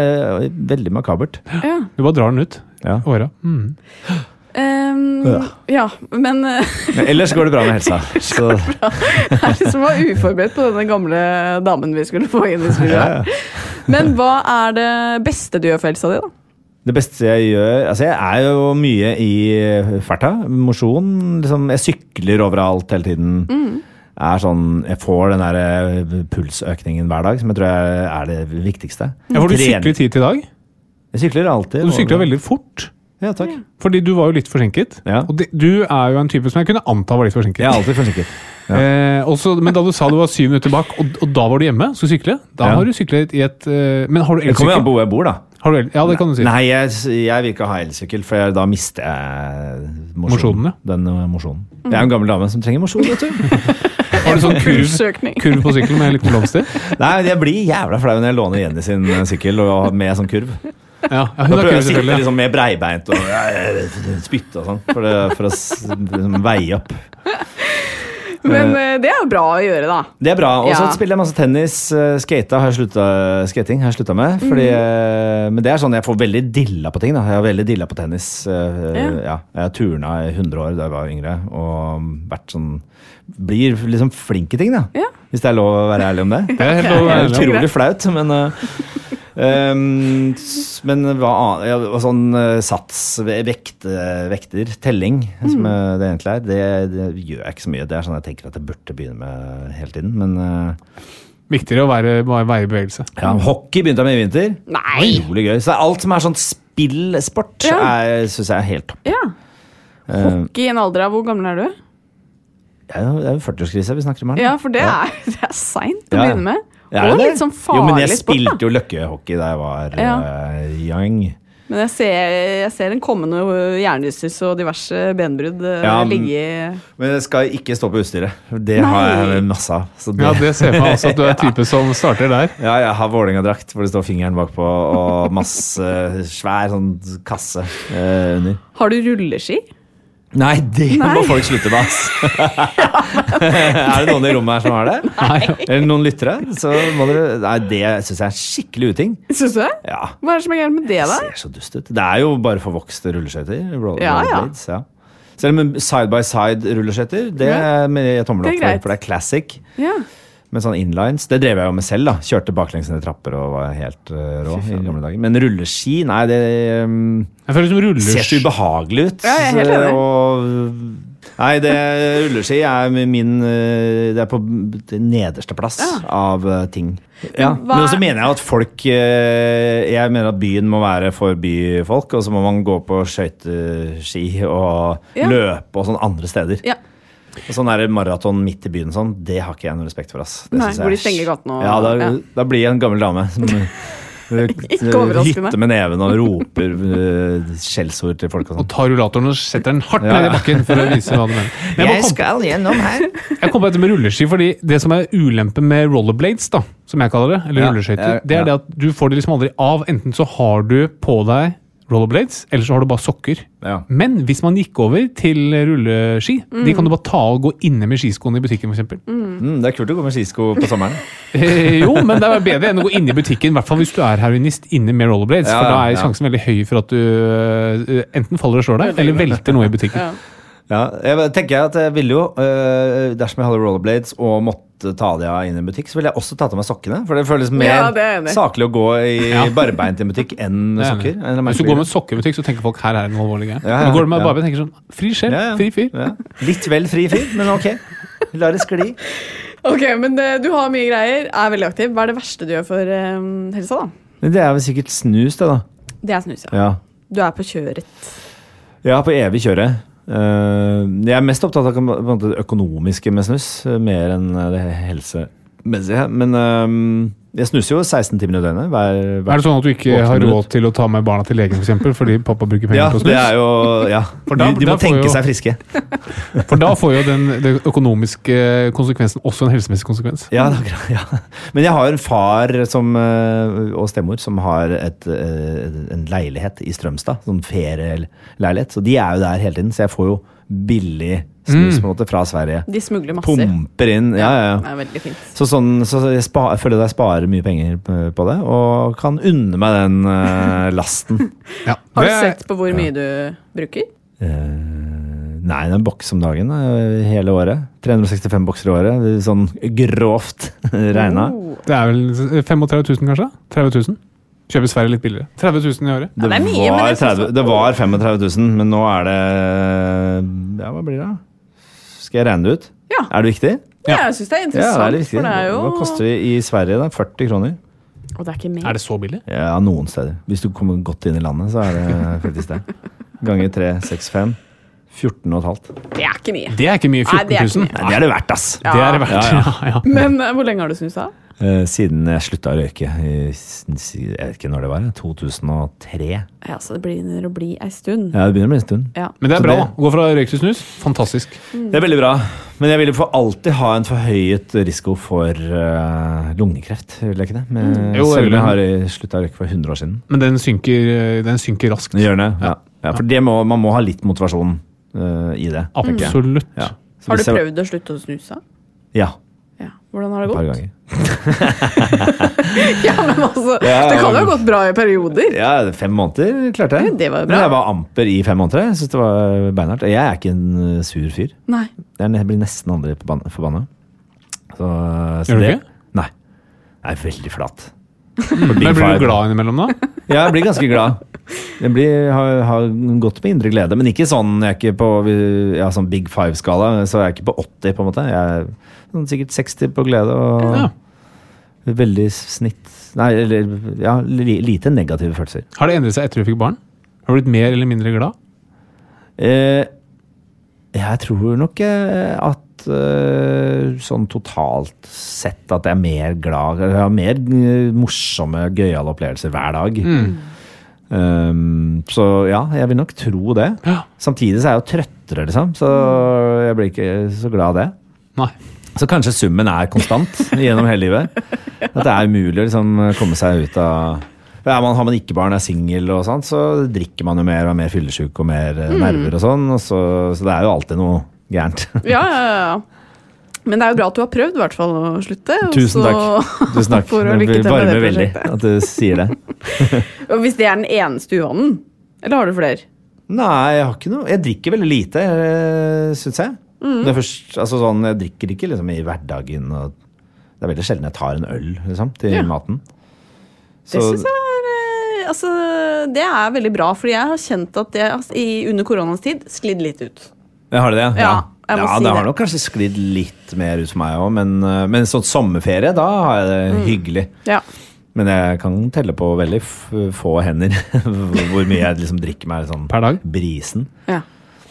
veldig makabert. ja. Du bare drar den ut. Ja. Åra. Mm. Um, Ja. men eh, Men ellers går det bra med helsa. Så, jeg liksom var uforberedt på denne gamle damen vi skulle få inn i studioet. Ja, ja. Men hva er det beste du gjør for helsa di, da? Det beste jeg gjør Altså, jeg er jo mye i ferta. Mosjon. Liksom, jeg sykler overalt hele tiden. Mm. Er sånn, jeg får den der eh, pulsøkningen hver dag, som jeg tror er det viktigste. Ja, for du Trener- sykler tid til i dag. Jeg sykler alltid. Og du sykler veldig fort. Ja, takk. Fordi du var jo litt forsinket. Ja. Og de, du er jo en type som jeg kunne anta var litt forsinket. Jeg er alltid forsinket. Ja. Eh, også, men da du sa du var syv minutter bak, og, og da var du hjemme, skulle sykle, da Ja. har du syklet i et eh, Men har du Det kommer an elsykkel? på hvor jeg bor, da. Har du el ja, det kan du si. Nei, jeg, jeg vil ikke ha elsykkel, for jeg, da mister jeg Mosjonen, ja. Den mosjonen. Jeg er en gammel dame som trenger mosjon, vet du. Har du sånn kurv, kurv på sykkelen med en liten blomster? Nei, jeg blir jævla flau når jeg låner Jenny sin uh, sykkel og med sånn kurv. Ja, ja hun da prøver jeg å sitte selvfølgelig. liksom med breibeint og spytte og sånn, for, det- for å liksom, veie opp. Men eh, det er jo bra å gjøre, da. Det er bra. Og så Ja. spiller jeg masse tennis. Uh, skata har jeg slutta, skating har jeg slutta med. Fordi, uh, men det er sånn jeg får veldig dilla på ting. da Jeg har veldig dilla på tennis. Uh, Ja. ja. Jeg har turna i 100 år da jeg var yngre, og vært sånn Blir liksom flink i ting, da. Ja. Hvis det er lov å være ærlig om det. Det er helt lov å Det være er ærlig utrolig flaut, men uh, um, Men hva annet ja, Sånn uh, sats, vekt, uh, vekter, telling, som uh, det egentlig er, det, det gjør jeg ikke så mye. Det er sånn jeg tenker at jeg burde begynne med hele tiden. Men uh, Viktigere å være, være i bevegelse. ja, hockey begynte jeg med i vinter. Nei! Utrolig gøy. Så alt som er sånn spillsport, Ja. syns jeg er helt topp. Ja. Hockey i en alder av Hvor gammel er du? jo det er jo 40-årskrise vi snakker om her. Ja, for det er, det er seint å Ja. begynne med. Det det? litt sånn Jo, men jeg sport, da. spilte jo løkkehockey da jeg var Ja. uh, young. Men jeg ser, jeg ser en kommende hjernerystelse og diverse benbrudd eh, Ja, ligge Men det skal ikke stå på utstyret. Det Nei. har jeg masse av. Så det, Ja, det ser jeg også at du er type som starter der. Ja, jeg har Vålerenga-drakt hvor det står fingeren bakpå, og masse svær sånn kasse eh, under. Har du rulleski? Nei, det Nei. må folk slutte med, ass! er det noen i rommet her som har det? Nei. Eller noen lyttere? Så må dere Nei, det syns jeg er skikkelig uting. Syns du det? Ja. Hva er det som er gærent med det, da? Det Ser så dust ut. Det er jo bare forvokste rulleskøyter. roll- Ja, ja. ja. Selv om side by side rulleskøyter, det er med tommel opp for, for det er classic. Ja. Med sånn inlines. Det drev jeg jo med selv. da Kjørte baklengs ned trapper og var helt eh, rå i gamle dager. Men rulleski, nei, det um, Jeg føler som ser så ubehagelig ut. Ja, jeg er helt enig. Og, nei, det rulleski er min eh, Det er på nederste plass av eh, ting. Ja. Men også mener jeg at folk Jeg mener at byen må være for byfolk, og så må man gå på skøyteski og Ja. løpe og sånn andre steder. Ja. Og Sånn der maraton midt i byen sånn, det har ikke jeg noe respekt for. ass. Det Nei, jeg hvor de er- stenger gatene og- Ja, da, ja. da blir jeg en gammel dame som hytter med neven og roper uh, skjellsord til folk og Og sånn. tar rullatoren og setter den hardt Ja. ned i bakken for å vise hva du mener. Men jeg, må skal gjennom her. jeg kom på dette med rulleski, fordi det som er ulempe med rollerblades, da, som jeg kaller det, eller Ja, rulleskøyter, ja, det er det at du får det liksom aldri av. Enten så har du på deg rollerblades, eller så har du bare sokker. Ja. Men hvis man gikk over til rulleski, de kan du bare ta og gå inne med skiskoene i butikken, f.eks. Mm, det er kult å gå med skisko på sommeren. Eh, jo, men det er bedre enn å gå inn i butikken, i hvert fall hvis du er heroinist inne med rollerblades. Ja, for da er ja. sjansen veldig høy for at du uh, enten faller og slår deg, eller velter noe i butikken. Ja. Ja, jeg tenker at jeg ville jo, øh, dersom jeg hadde rollerblades og måtte ta de av inn i en butikk, så ville jeg også tatt av meg sokkene. For det føles mer Ja, det saklig å gå i Ja. barbeint i en butikk enn Det er sokker. enig. Hvis du går med sokker i butikk, så tenker folk her er det noe alvorlig greie. Ja, ja, Men går du med ja. barbeint, tenker sånn fri sjel, Ja, ja. fri fyr. Ja. Litt vel fri fyr, men ok. Vi lar det skli. Ok, men eh, du har mye greier, er veldig aktiv. Hva er det verste du gjør for um, helsa, da? Det er vel sikkert snus, det, da. Det er snus, ja. Ja. Du er på kjøret. Ja, på evig kjøre. Eh, jeg er mest opptatt av det økonomiske med snus, eh, mer enn det helsemessige. Men eh, jeg snuser jo 16 timer i døgnet. Hver, hver Er det sånn at du ikke har råd til å ta med barna til legen, for eksempel, fordi pappa bruker penger Ja, på snus? det er jo Ja. For da- de, de må tenke jo- seg friske. For da får jo den, den økonomiske konsekvensen også en helsemessig konsekvens. Ja, akkurat- ja. Men jeg har en far som, eh, og stemor som har et, eh, en leilighet i Strømstad. Sånn ferieleilighet. Så de er jo der hele tiden, så jeg får jo billig snus Mm. på en måte fra Sverige. De smugler masser. Pumper inn. Ja, ja, ja. Det er veldig fint. Så, sånn, så jeg, spa, jeg føler at jeg sparer mye penger på på det, og kan unne meg den eh, lasten. Ja. Har du sett på hvor mye du bruker? Eh, nei, det er en boks om dagen eh, hele året. 365 bokser i året. Sånn grovt regna. Det er vel 35 000, kanskje? 30 000? Kjøper Sverige litt billigere. 30 000 i året. Det, det er mye, var 30, det var 35 000, men nå er det Ja, hva blir det? da? Skal jeg regne det ut? Ja. Er det viktig? Ja, jeg syns det er Ja, interessant, det er for det er jo Hva koster det i Sverige? da? 40 kroner? Og det er ikke mer. Er det så billig? Ja, noen steder. Hvis du kommer godt inn i landet, så er det faktisk det. Ganger 3, 6, 5. 14 500. Det er ikke mye. Det er ikke mye. Nei, det er 14 000. Nei, det er det verdt, ass! Det er det verdt. Ja, Ja, ja. ja. Men eh, hvor lenge har du snusa? Eh, siden jeg slutta å røyke i Jeg vet ikke når det var. 2003. Ja, så det begynner å bli ei stund. Ja, det begynner å bli en stund. Ja. Men det Så er bra. det- Gå fra røyk til snus. Fantastisk. Det er veldig bra. Men jeg ville for alltid ha en forhøyet risiko for uh, lungekreft. Vil jeg ikke det? Men, Jo, selv om jeg har slutta å røyke for 100 år siden. Men den synker, den synker raskt. Gjør det, ja. ja for det må, man må ha litt motivasjon uh, i det. Absolutt. Ja. Har du prøvd å slutte å snuse? Ja. Hvordan har det Et par gått? ganger. Ja, men altså, Ja, Det kan jo ha gått bra i perioder. Ja, fem måneder klarte jeg. Det var bra. Men jeg var amper i fem måneder. Jeg synes det var beinhardt. Jeg er ikke en uh, sur fyr. Nei. Jeg blir nesten aldri forbanna. forbanna. Så, så Gjør du det- ikke? Nei. Jeg er veldig flat. Men blir du glad innimellom, da? Ja, jeg blir ganske glad. Jeg blir, har, har gått med indre glede, men ikke sånn jeg er ikke på ja, sånn big five-skala. Så jeg er ikke på 80, på en måte. Jeg er sånn, sikkert 60 på glede og Ja. veldig snitt Nei, eller ja, lite negative følelser. Har det endret seg etter du fikk barn? Har du blitt mer eller mindre glad? Eh, jeg tror nok eh, at eh, sånn totalt sett at jeg er mer glad Jeg har mer eh, morsomme, gøyale opplevelser hver dag. Um, så ja, jeg vil nok tro det. Ja. Samtidig så er jeg jo trøttere, liksom. Så jeg blir ikke så glad av det. Nei. Så kanskje summen er konstant gjennom hele livet. At det er umulig å liksom komme seg ut av ja, man, Har man ikke barn, er singel og sånt, så drikker man jo mer og er mer fyllesyk og mer mm. nerver og sånn. Så, så det er jo alltid noe gærent. Ja, ja, ja. Men det er jo bra at du har prøvd i hvert fall å slutte. Tusen så- takk. Tusen takk. For å Det lykke til med varmer det veldig at du sier det. Og Hvis det er den eneste uvanen, eller har du flere? Nei, jeg har ikke noe Jeg drikker veldig lite, syns jeg. Mm. Det er først, altså sånn, jeg drikker ikke liksom i hverdagen. Og det er veldig sjelden jeg tar en øl liksom, til Ja. maten. Det syns jeg er eh, Altså, det er veldig bra, fordi jeg har kjent at jeg altså, i, under koronas tid sklidd litt ut. Jeg har det, ja? Ja, jeg må ja, si det det. har nok kanskje sklidd litt mer ut for meg òg, men, eh, men sånn sommerferie, da har jeg det Mm. hyggelig. Ja. Men jeg kan telle på veldig få hender hvor mye jeg liksom drikker meg sånn Per dag? brisen. ja.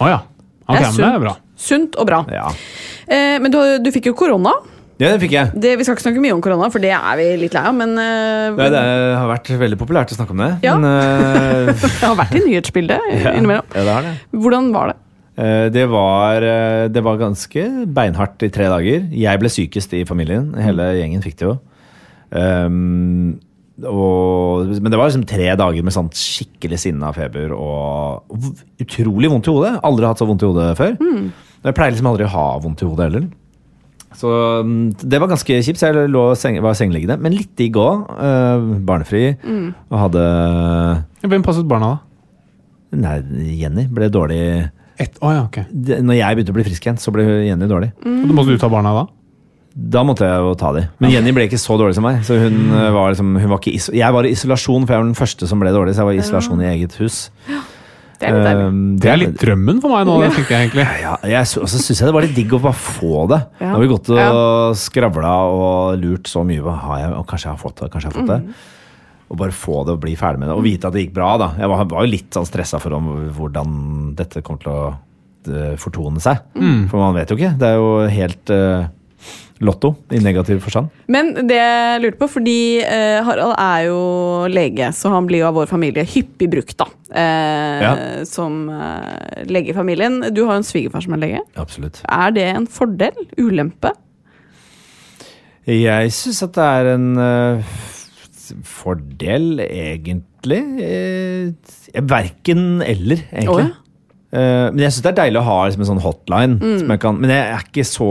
Oh, ja. Okay, Det er sunt. det er bra. Sunt og bra. Ja, Eh, men du, du fikk jo korona. ja det fikk jeg. Det, vi skal ikke snakke mye om korona, for det er vi litt lei av. Men eh, Nei, det har vært veldig populært å snakke om det. Ja. Men, eh, det har vært i nyhetsbildet innimellom. ja, det har det. Hvordan var det? Eh, Det var, eh, det var ganske beinhardt i tre dager. Jeg ble sykest i familien. Hele gjengen fikk det jo. Um, og, men det var liksom tre dager med sånn skikkelig sinne og feber og utrolig vondt i hodet. Aldri hatt så vondt i hodet før. Jeg pleier liksom aldri å ha vondt i hodet heller. Så mm, det var ganske kjipt, så jeg lå, seng, var sengeliggende. Men litt digg òg. barnefri. Og hadde Hvem passet barna, da? Nei, Jenny ble dårlig Ett? oh ja, okay. det- Når jeg begynte å bli frisk igjen, så ble Jenny dårlig. Og du måtte du ta barna da? Da måtte jeg jo ta de. Men Jenny ble ikke så dårlig som meg. Så hun eh, var liksom, hun var ikke iso jeg var i isolasjon, for jeg var den første som ble dårlig. Så jeg var i isolasjon i eget hus. Det er litt deilig. Um, Det er litt drømmen for meg nå, det tenker jeg egentlig. ja, jeg, Og så syns jeg det var litt digg å bare få det. Ja. Nå har vi gått og Ja. skravla og lurt så mye. Hva har jeg, og kanskje jeg har fått det, kanskje jeg har fått det. Mm. Og bare få det og bli ferdig med det. Og vite at det gikk bra. da Jeg var, var jo litt sånn stressa for om hvordan dette kommer til å eh, fortone seg. For man vet jo ikke. Det er jo helt uh, lotto i negativ forstand. Men det jeg lurte på, fordi uh, Harald er jo lege, så han blir jo av vår familie hyppig brukt da, Uh, Ja. som lege i familien. Du har jo en svigerfar som er lege. Absolutt. Er det en fordel? Ulempe? Jeg syns at det er en fordel, egentlig. Uh, Verken eller, egentlig. Oh, ja. Eh, men jeg syns det er deilig å ha liksom, en sånn hotline. Som jeg kan, men jeg er ikke så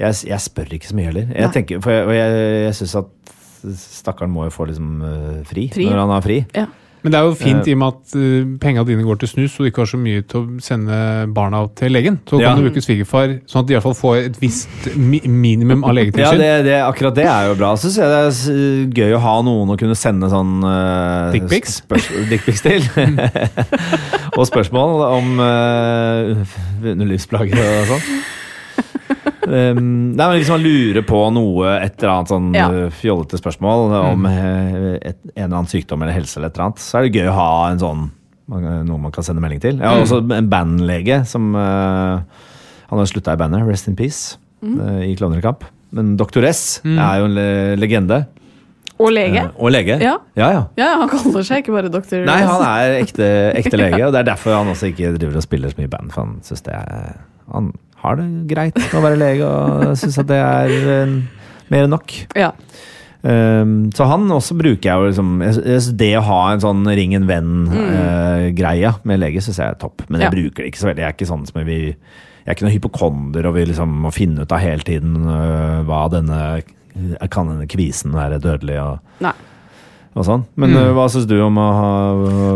Jeg, jeg spør ikke så mye heller. Jeg Nei. tenker, for jeg, og jeg, jeg syns at stakkaren må jo få liksom eh, fri, Fri. når han har fri. Ja. Men det er jo fint i og med at uh, penga dine går til snus, og du ikke har så mye til å sende barna til legen. Så Ja. kan du bruke svigerfar, sånn at de i hvert fall får et visst mi minimum av Ja, legetilsyn. det, det, akkurat det er jo bra. Så synes jeg det er gøy å ha noen å kunne sende sånn uh, Dickpics? Dickpics til. og spørsmål om uh, underlivsplager og sånn. Um, nei, men liksom Man lurer på noe, et eller annet sånn Ja. uh, fjollete spørsmål om mm. et, en eller annen sykdom eller helse, eller et eller annet, så er det gøy å ha en sånn noe man kan sende melding til. Jeg har også en bandlege som uh, Han har slutta i bandet, Rest in Peace, uh, i Klovnekamp. Men Doktor S er jo en le legende. Og lege. Uh, og lege. Ja. ja, ja. Ja, han kaller seg ikke bare doktor. Nei, han er ekte, ekte lege, og det er derfor han også ikke driver og spiller så mye band. For han synes det er Han har det greit å være lege, og syns at det er eh, mer enn nok. Ja. Um, så han også bruker jeg jo liksom Det å ha en sånn ring en venn-greie med lege, syns jeg er topp. Men jeg Ja. bruker det ikke så veldig. Jeg er ikke sånn som jeg vil Jeg er ikke noen hypokonder og vil liksom må finne ut av hele tiden uh, hva denne Kan denne kvisen være dødelig og, Nei. Og sånn. Men mm. hva syns du om å ha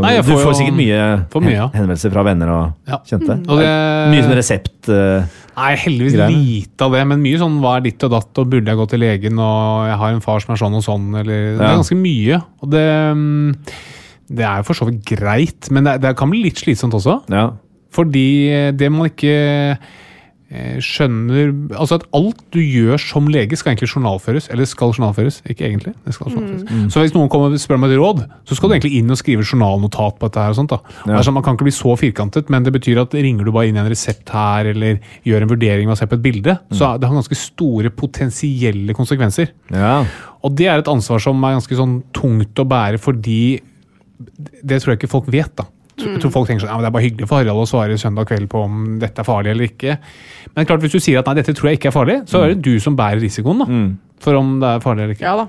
Nei, jeg Du får jo- sikkert mye, får mye, ja. henvendelser fra venner og Ja. kjente. Og det, Mye sånn resept uh, Nei, heldigvis greier. lite av det, men mye sånn hva er ditt og datt, og burde jeg gå til legen, og jeg har en far som er sånn og sånn, eller Det er ganske mye. Og det mm, Det er jo for så vidt greit, men det, det kan bli litt slitsomt også. Ja. Fordi det man ikke eh, skjønner Altså at alt du gjør som lege, skal egentlig journalføres. Eller skal journalføres, ikke egentlig. Det skal journalføres. Så hvis noen kommer og spør om et råd, så skal du egentlig inn og skrive journalnotat på dette. her og sånt da. Og er sånn, Man kan ikke bli så firkantet, men det betyr at ringer du bare inn en resept her, eller gjør en vurdering se på et bilde, så det har ganske store potensielle konsekvenser. ja. Og det er et ansvar som er ganske sånn tungt å bære, fordi det tror jeg ikke folk vet. da. Jeg tror folk tenker sånn, ja, men Det er bare hyggelig for Harald å svare søndag kveld på om dette er farlig eller ikke. Men klart hvis du sier at nei, dette tror jeg ikke er farlig, så er det du som bærer risikoen da, for om det er farlig eller ikke. Ja da.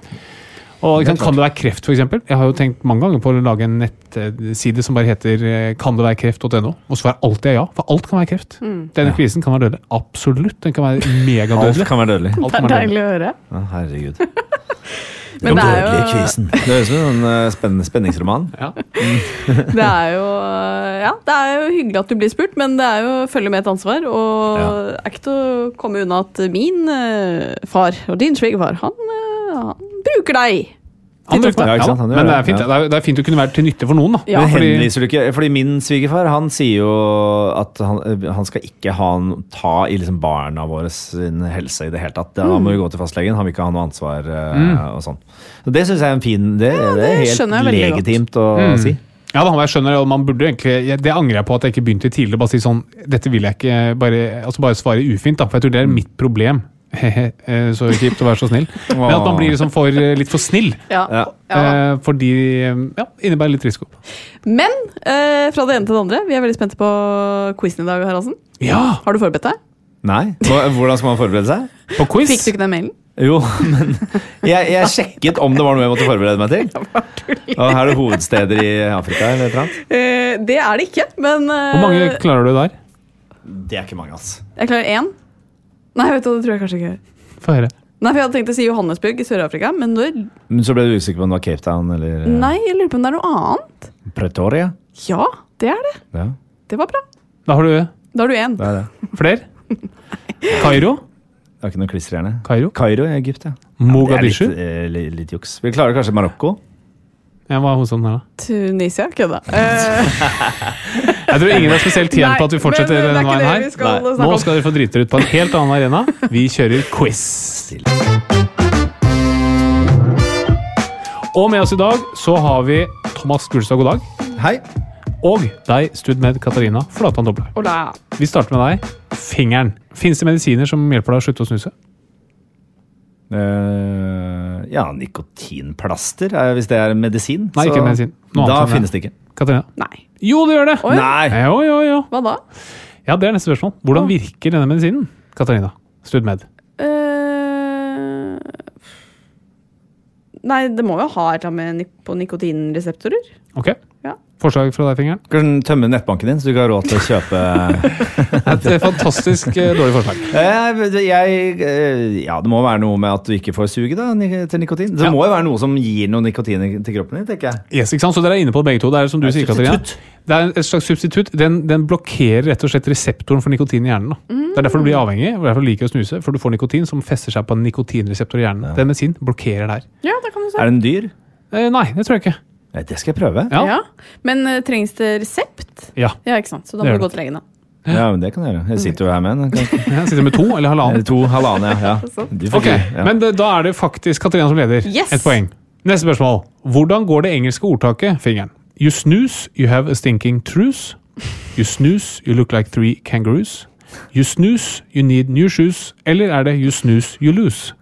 Og liksom, Kan det være kreft, f.eks.? Jeg har jo tenkt mange ganger på å lage en nettside som bare heter eh, kan det være kreft.no, og svarer alltid ja. For alt kan være kreft. Denne kvisen kan være dødelig. Absolutt. Den kan være Alt megadødelig. kan være dødelig. Alt Det er deilig å høre. Ja, herregud. Men det er Dødelige jo, kvisen. Det høres ut som en spennende spenn spenningsroman. Ja. det er jo Ja, det er jo hyggelig at du blir spurt, men det er jo følge med et ansvar. Og Ja. er ikke til å komme unna at min eh, far og din svigerfar, han, eh, han bruker deg. Ja, ikke sant, han Men det er, fint, det, er, det er fint å kunne være til nytte for noen. da. Ja. Men Fordi- henviser du ikke Fordi min svigerfar han sier jo at han, han skal ikke ha, en- ta i liksom barna våre sin helse i det hele tatt. Da må vi gå til fastlegen. Han vil ikke ha noe ansvar mm. og sånn. Så Det syns jeg er en fin Det, det er det skjønner helt jeg veldig godt. å mm. si. Ja, da, jeg skjønner man burde egentlig, Det angrer jeg på at jeg ikke begynte tidligere. Bare si sånn Dette vil jeg ikke Bare, altså bare svare ufint, da. For jeg tror det er mitt problem. Hehe, eh, så kjipt å være så snill. Men at man blir liksom for, litt for snill. Ja. Ja. Eh, fordi ja, innebærer litt risiko. Men eh, fra det ene til det andre, vi er veldig spente på quizen i dag, Haraldsen. Ja! Har du forberedt deg? Nei? Hvordan skal man forberede seg? På quiz. Fikk du ikke den mailen? Jo, men jeg, jeg sjekket om det var noe jeg måtte forberede meg til. Og her er det hovedsteder i Afrika eller et eller annet. Eh, det er det ikke, men eh, Hvor mange klarer du der? Det er ikke mange, ass. Jeg klarer én. Nei, vet du, det tror jeg kanskje ikke. Få høre. Nei, for Jeg hadde tenkt å si Johannesburg i Sør-Afrika, men når, Men så ble du usikker på om det var Cape Town eller eh, nei, jeg lurer på om det er noe annet. Pretoria. Ja, det er det. Ja, Det var bra. Da har du Da har du én. det er det. flere. Kairo. Det er ikke noe klisterhjerne. Kairo. Kairo i Egypt, ja. Mogadishu. Det er litt, eh, litt, litt juks. Vi klarer kanskje Marokko. Ja, hva er hovedstaden her, da? Tunisia? Kødda. Eh, Jeg tror ingen er spesielt tjent på at vi fortsetter men denne veien her. skal Nå skal dere få drite dere ut på en helt annen arena. Vi kjører quiz. Og med oss i dag så har vi Thomas Gullstad, god dag. Hei. Og deg, studmed Katarina Flatan Doble. Hola. Vi starter med deg. Fingeren. Fins det medisiner som hjelper deg å slutte å snuse? Uh, ja, nikotinplaster, hvis det er medisin. Nei, ikke medisin. Noe annet da enn det. finnes det ikke. Katarina? Nei. Jo, det gjør det! Oi. Nei! Jo, jo, jo. Hva da? Ja, Det er neste spørsmål. Hvordan virker denne medisinen? Katarina, studmed. Eh, Nei, det må jo ha et eller annet med nik på nikotinreseptorer. Ok? Ja. Forslag fra deg, Fingeren? Kan du tømme nettbanken din, så du ikke har råd til å kjøpe Et eh, fantastisk eh, dårlig forslag. Eh, jeg, Ja, det må være noe med at du ikke får suget til nikotin. Det Ja. må jo være noe som gir noe nikotin til kroppen din, tenker jeg. Yes, ikke sant? Så dere er inne på det begge to. Det er som du er sier, Katarina. Det er et slags substitutt. Den, den blokkerer rett og slett reseptoren for nikotin i hjernen. Da. Det er derfor du blir avhengig, og derfor du liker å snuse. For du får nikotin som fester seg på en nikotinreseptor i hjernen. Den medisin blokkerer der. Ja, det kan du si. Er den dyr? Eh, nei, det tror jeg ikke. Eh, Det skal jeg prøve. Ja. Ja. Men eh, trengs det resept? Ja. Ja, ikke sant. Så da Det må gjør du gå til legen, da. Ja, men det kan jeg gjøre. Jeg sitter jo her med en. Kan- Jeg sitter med to eller halvannen. To, halvannen, ja. ja. Får Ok, ja. Men det, da er det faktisk Katarina som leder. Yes! Et poeng. Neste spørsmål. Hvordan går det engelske ordtaket, fingeren? You snooze, you have a stinking truce. You snooze, you look like three kangaroos. You snooze, you need new shoes. Eller er det you snooze, you lose?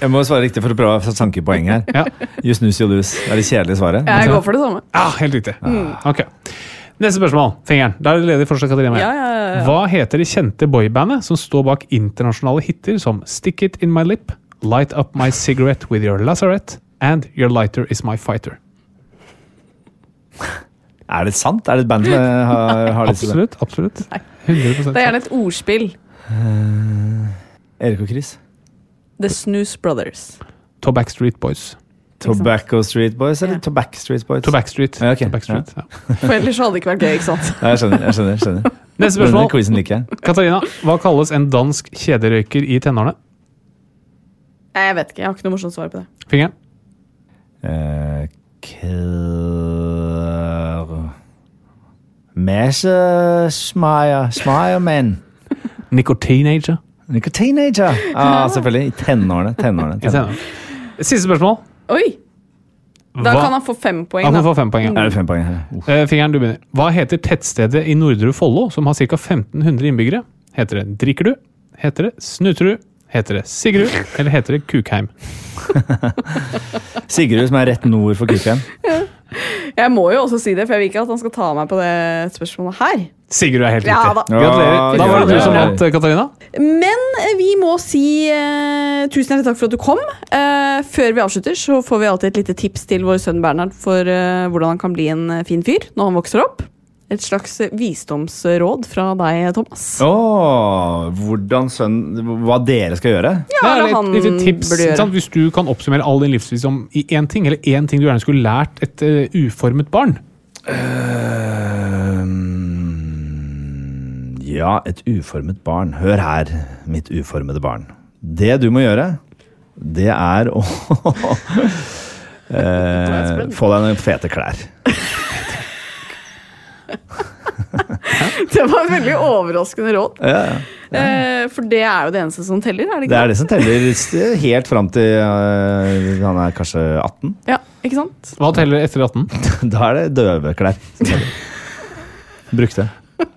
Jeg må svare riktig for å prøve å sanke poeng her. Ja, You snooze, you lose. Det er det kjedelige svaret. Jeg går for det samme. Ja, helt riktig. Ok. Neste spørsmål, fingeren. Da er det ledig fortsatt Katarina. Ja, ja, ja, ja. Hva heter det kjente boybandet som står bak internasjonale hiter som Stick It In My Lip, Light Up My Cigarette With Your Lazarette and Your Lighter Is My Fighter? Er det sant? Er det et band som har, har disse Absolutt. absolutt. 100 Det er gjerne et ordspill. Erik og Chris? The Snooze Brothers. Tobacco Street Boys. Tobacco Street Boys eller Ja. Tobacco Street Boys? Tobacco Street. Ja, okay. Toback Street ja. For ellers hadde det ikke vært gøy, ikke sant? Ja, jeg skjønner. jeg skjønner, jeg skjønner. Neste spørsmål. Katarina, hva kalles en dansk kjederøyker i tenårene? Nei, jeg vet ikke. Jeg har ikke noe morsomt svar på det. Fingeren? Uh, Kør Messe Smeyer Smeiermenn. Nikotinager. Teenager! Ah, selvfølgelig. I tenårene. tenårene, tenårene. Siste spørsmål. Oi! Da Hva- kan han få fem poeng. Han Da. kan få fem poeng. ja. Er det fem poeng her? Uff. Eh, Fingeren, du begynner. Hva heter tettstedet i Nordre Follo som har ca. 1500 innbyggere? Heter det Drikker du? Heter det Snuterud? du? Heter det Sigrud? Eller heter det Kukheim? Sigrud, som er rett nord for Kukheim. Jeg må jo også si det, for jeg vil ikke at han skal ta meg på det spørsmålet her. Sigrud er helt Ja riktig. da. Gratulerer. Da var det du som vant, eh, Katarina. Men vi må si uh, tusen hjertelig takk for at du kom. Uh, før vi avslutter, så får vi alltid et lite tips til vår sønn Bernhard for uh, hvordan han kan bli en eh, fin fyr når han vokser opp. Et slags visdomsråd fra deg, Thomas. Oh, hvordan sønnen Hva dere skal gjøre? Ja, Det er et, et et tips. burde gjøre. Hvis du kan oppsummere all din livsvisdom i én ting, eller én ting du gjerne skulle lært et uh, uformet barn. Uh, ja, et uformet barn. Hør her, mitt uformede barn. Det du må gjøre, det er å uh, Få deg noen fete klær. Det var et veldig overraskende råd. Ja, ja. Eh, for det er jo det eneste som teller, er det Det er det som teller helt fram til eh, han er kanskje 18. Ja, ikke sant? Hva teller etter 18? Da er det døve klær. som teller. Brukte.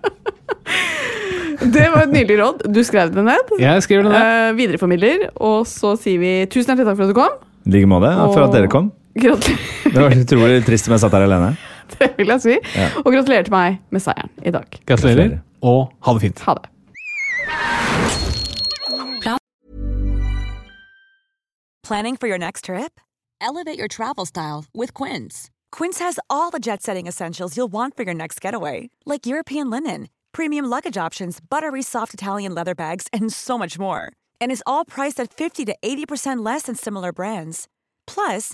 Det var et nydelig råd. Du skrev det ned. Jeg skriver det ned. Eh, videreformidler. Og så sier vi tusen hjertelig takk for at du kom. I like måte. For at dere kom. Gratulerer, Det var utrolig trist om jeg satt her alene. det vil jeg si. Ja. Og gratulerer til meg med seieren i dag. Gratulerer, og ha det fint. Ha det. Planning for your next trip? Elevate your travel style with Quince. Quince has all the jet setting essentials you'll want for your next getaway, like European linen, premium luggage options, buttery soft Italian leather bags, and so much more. And is all priced at 50 to 80% less than similar brands. Plus,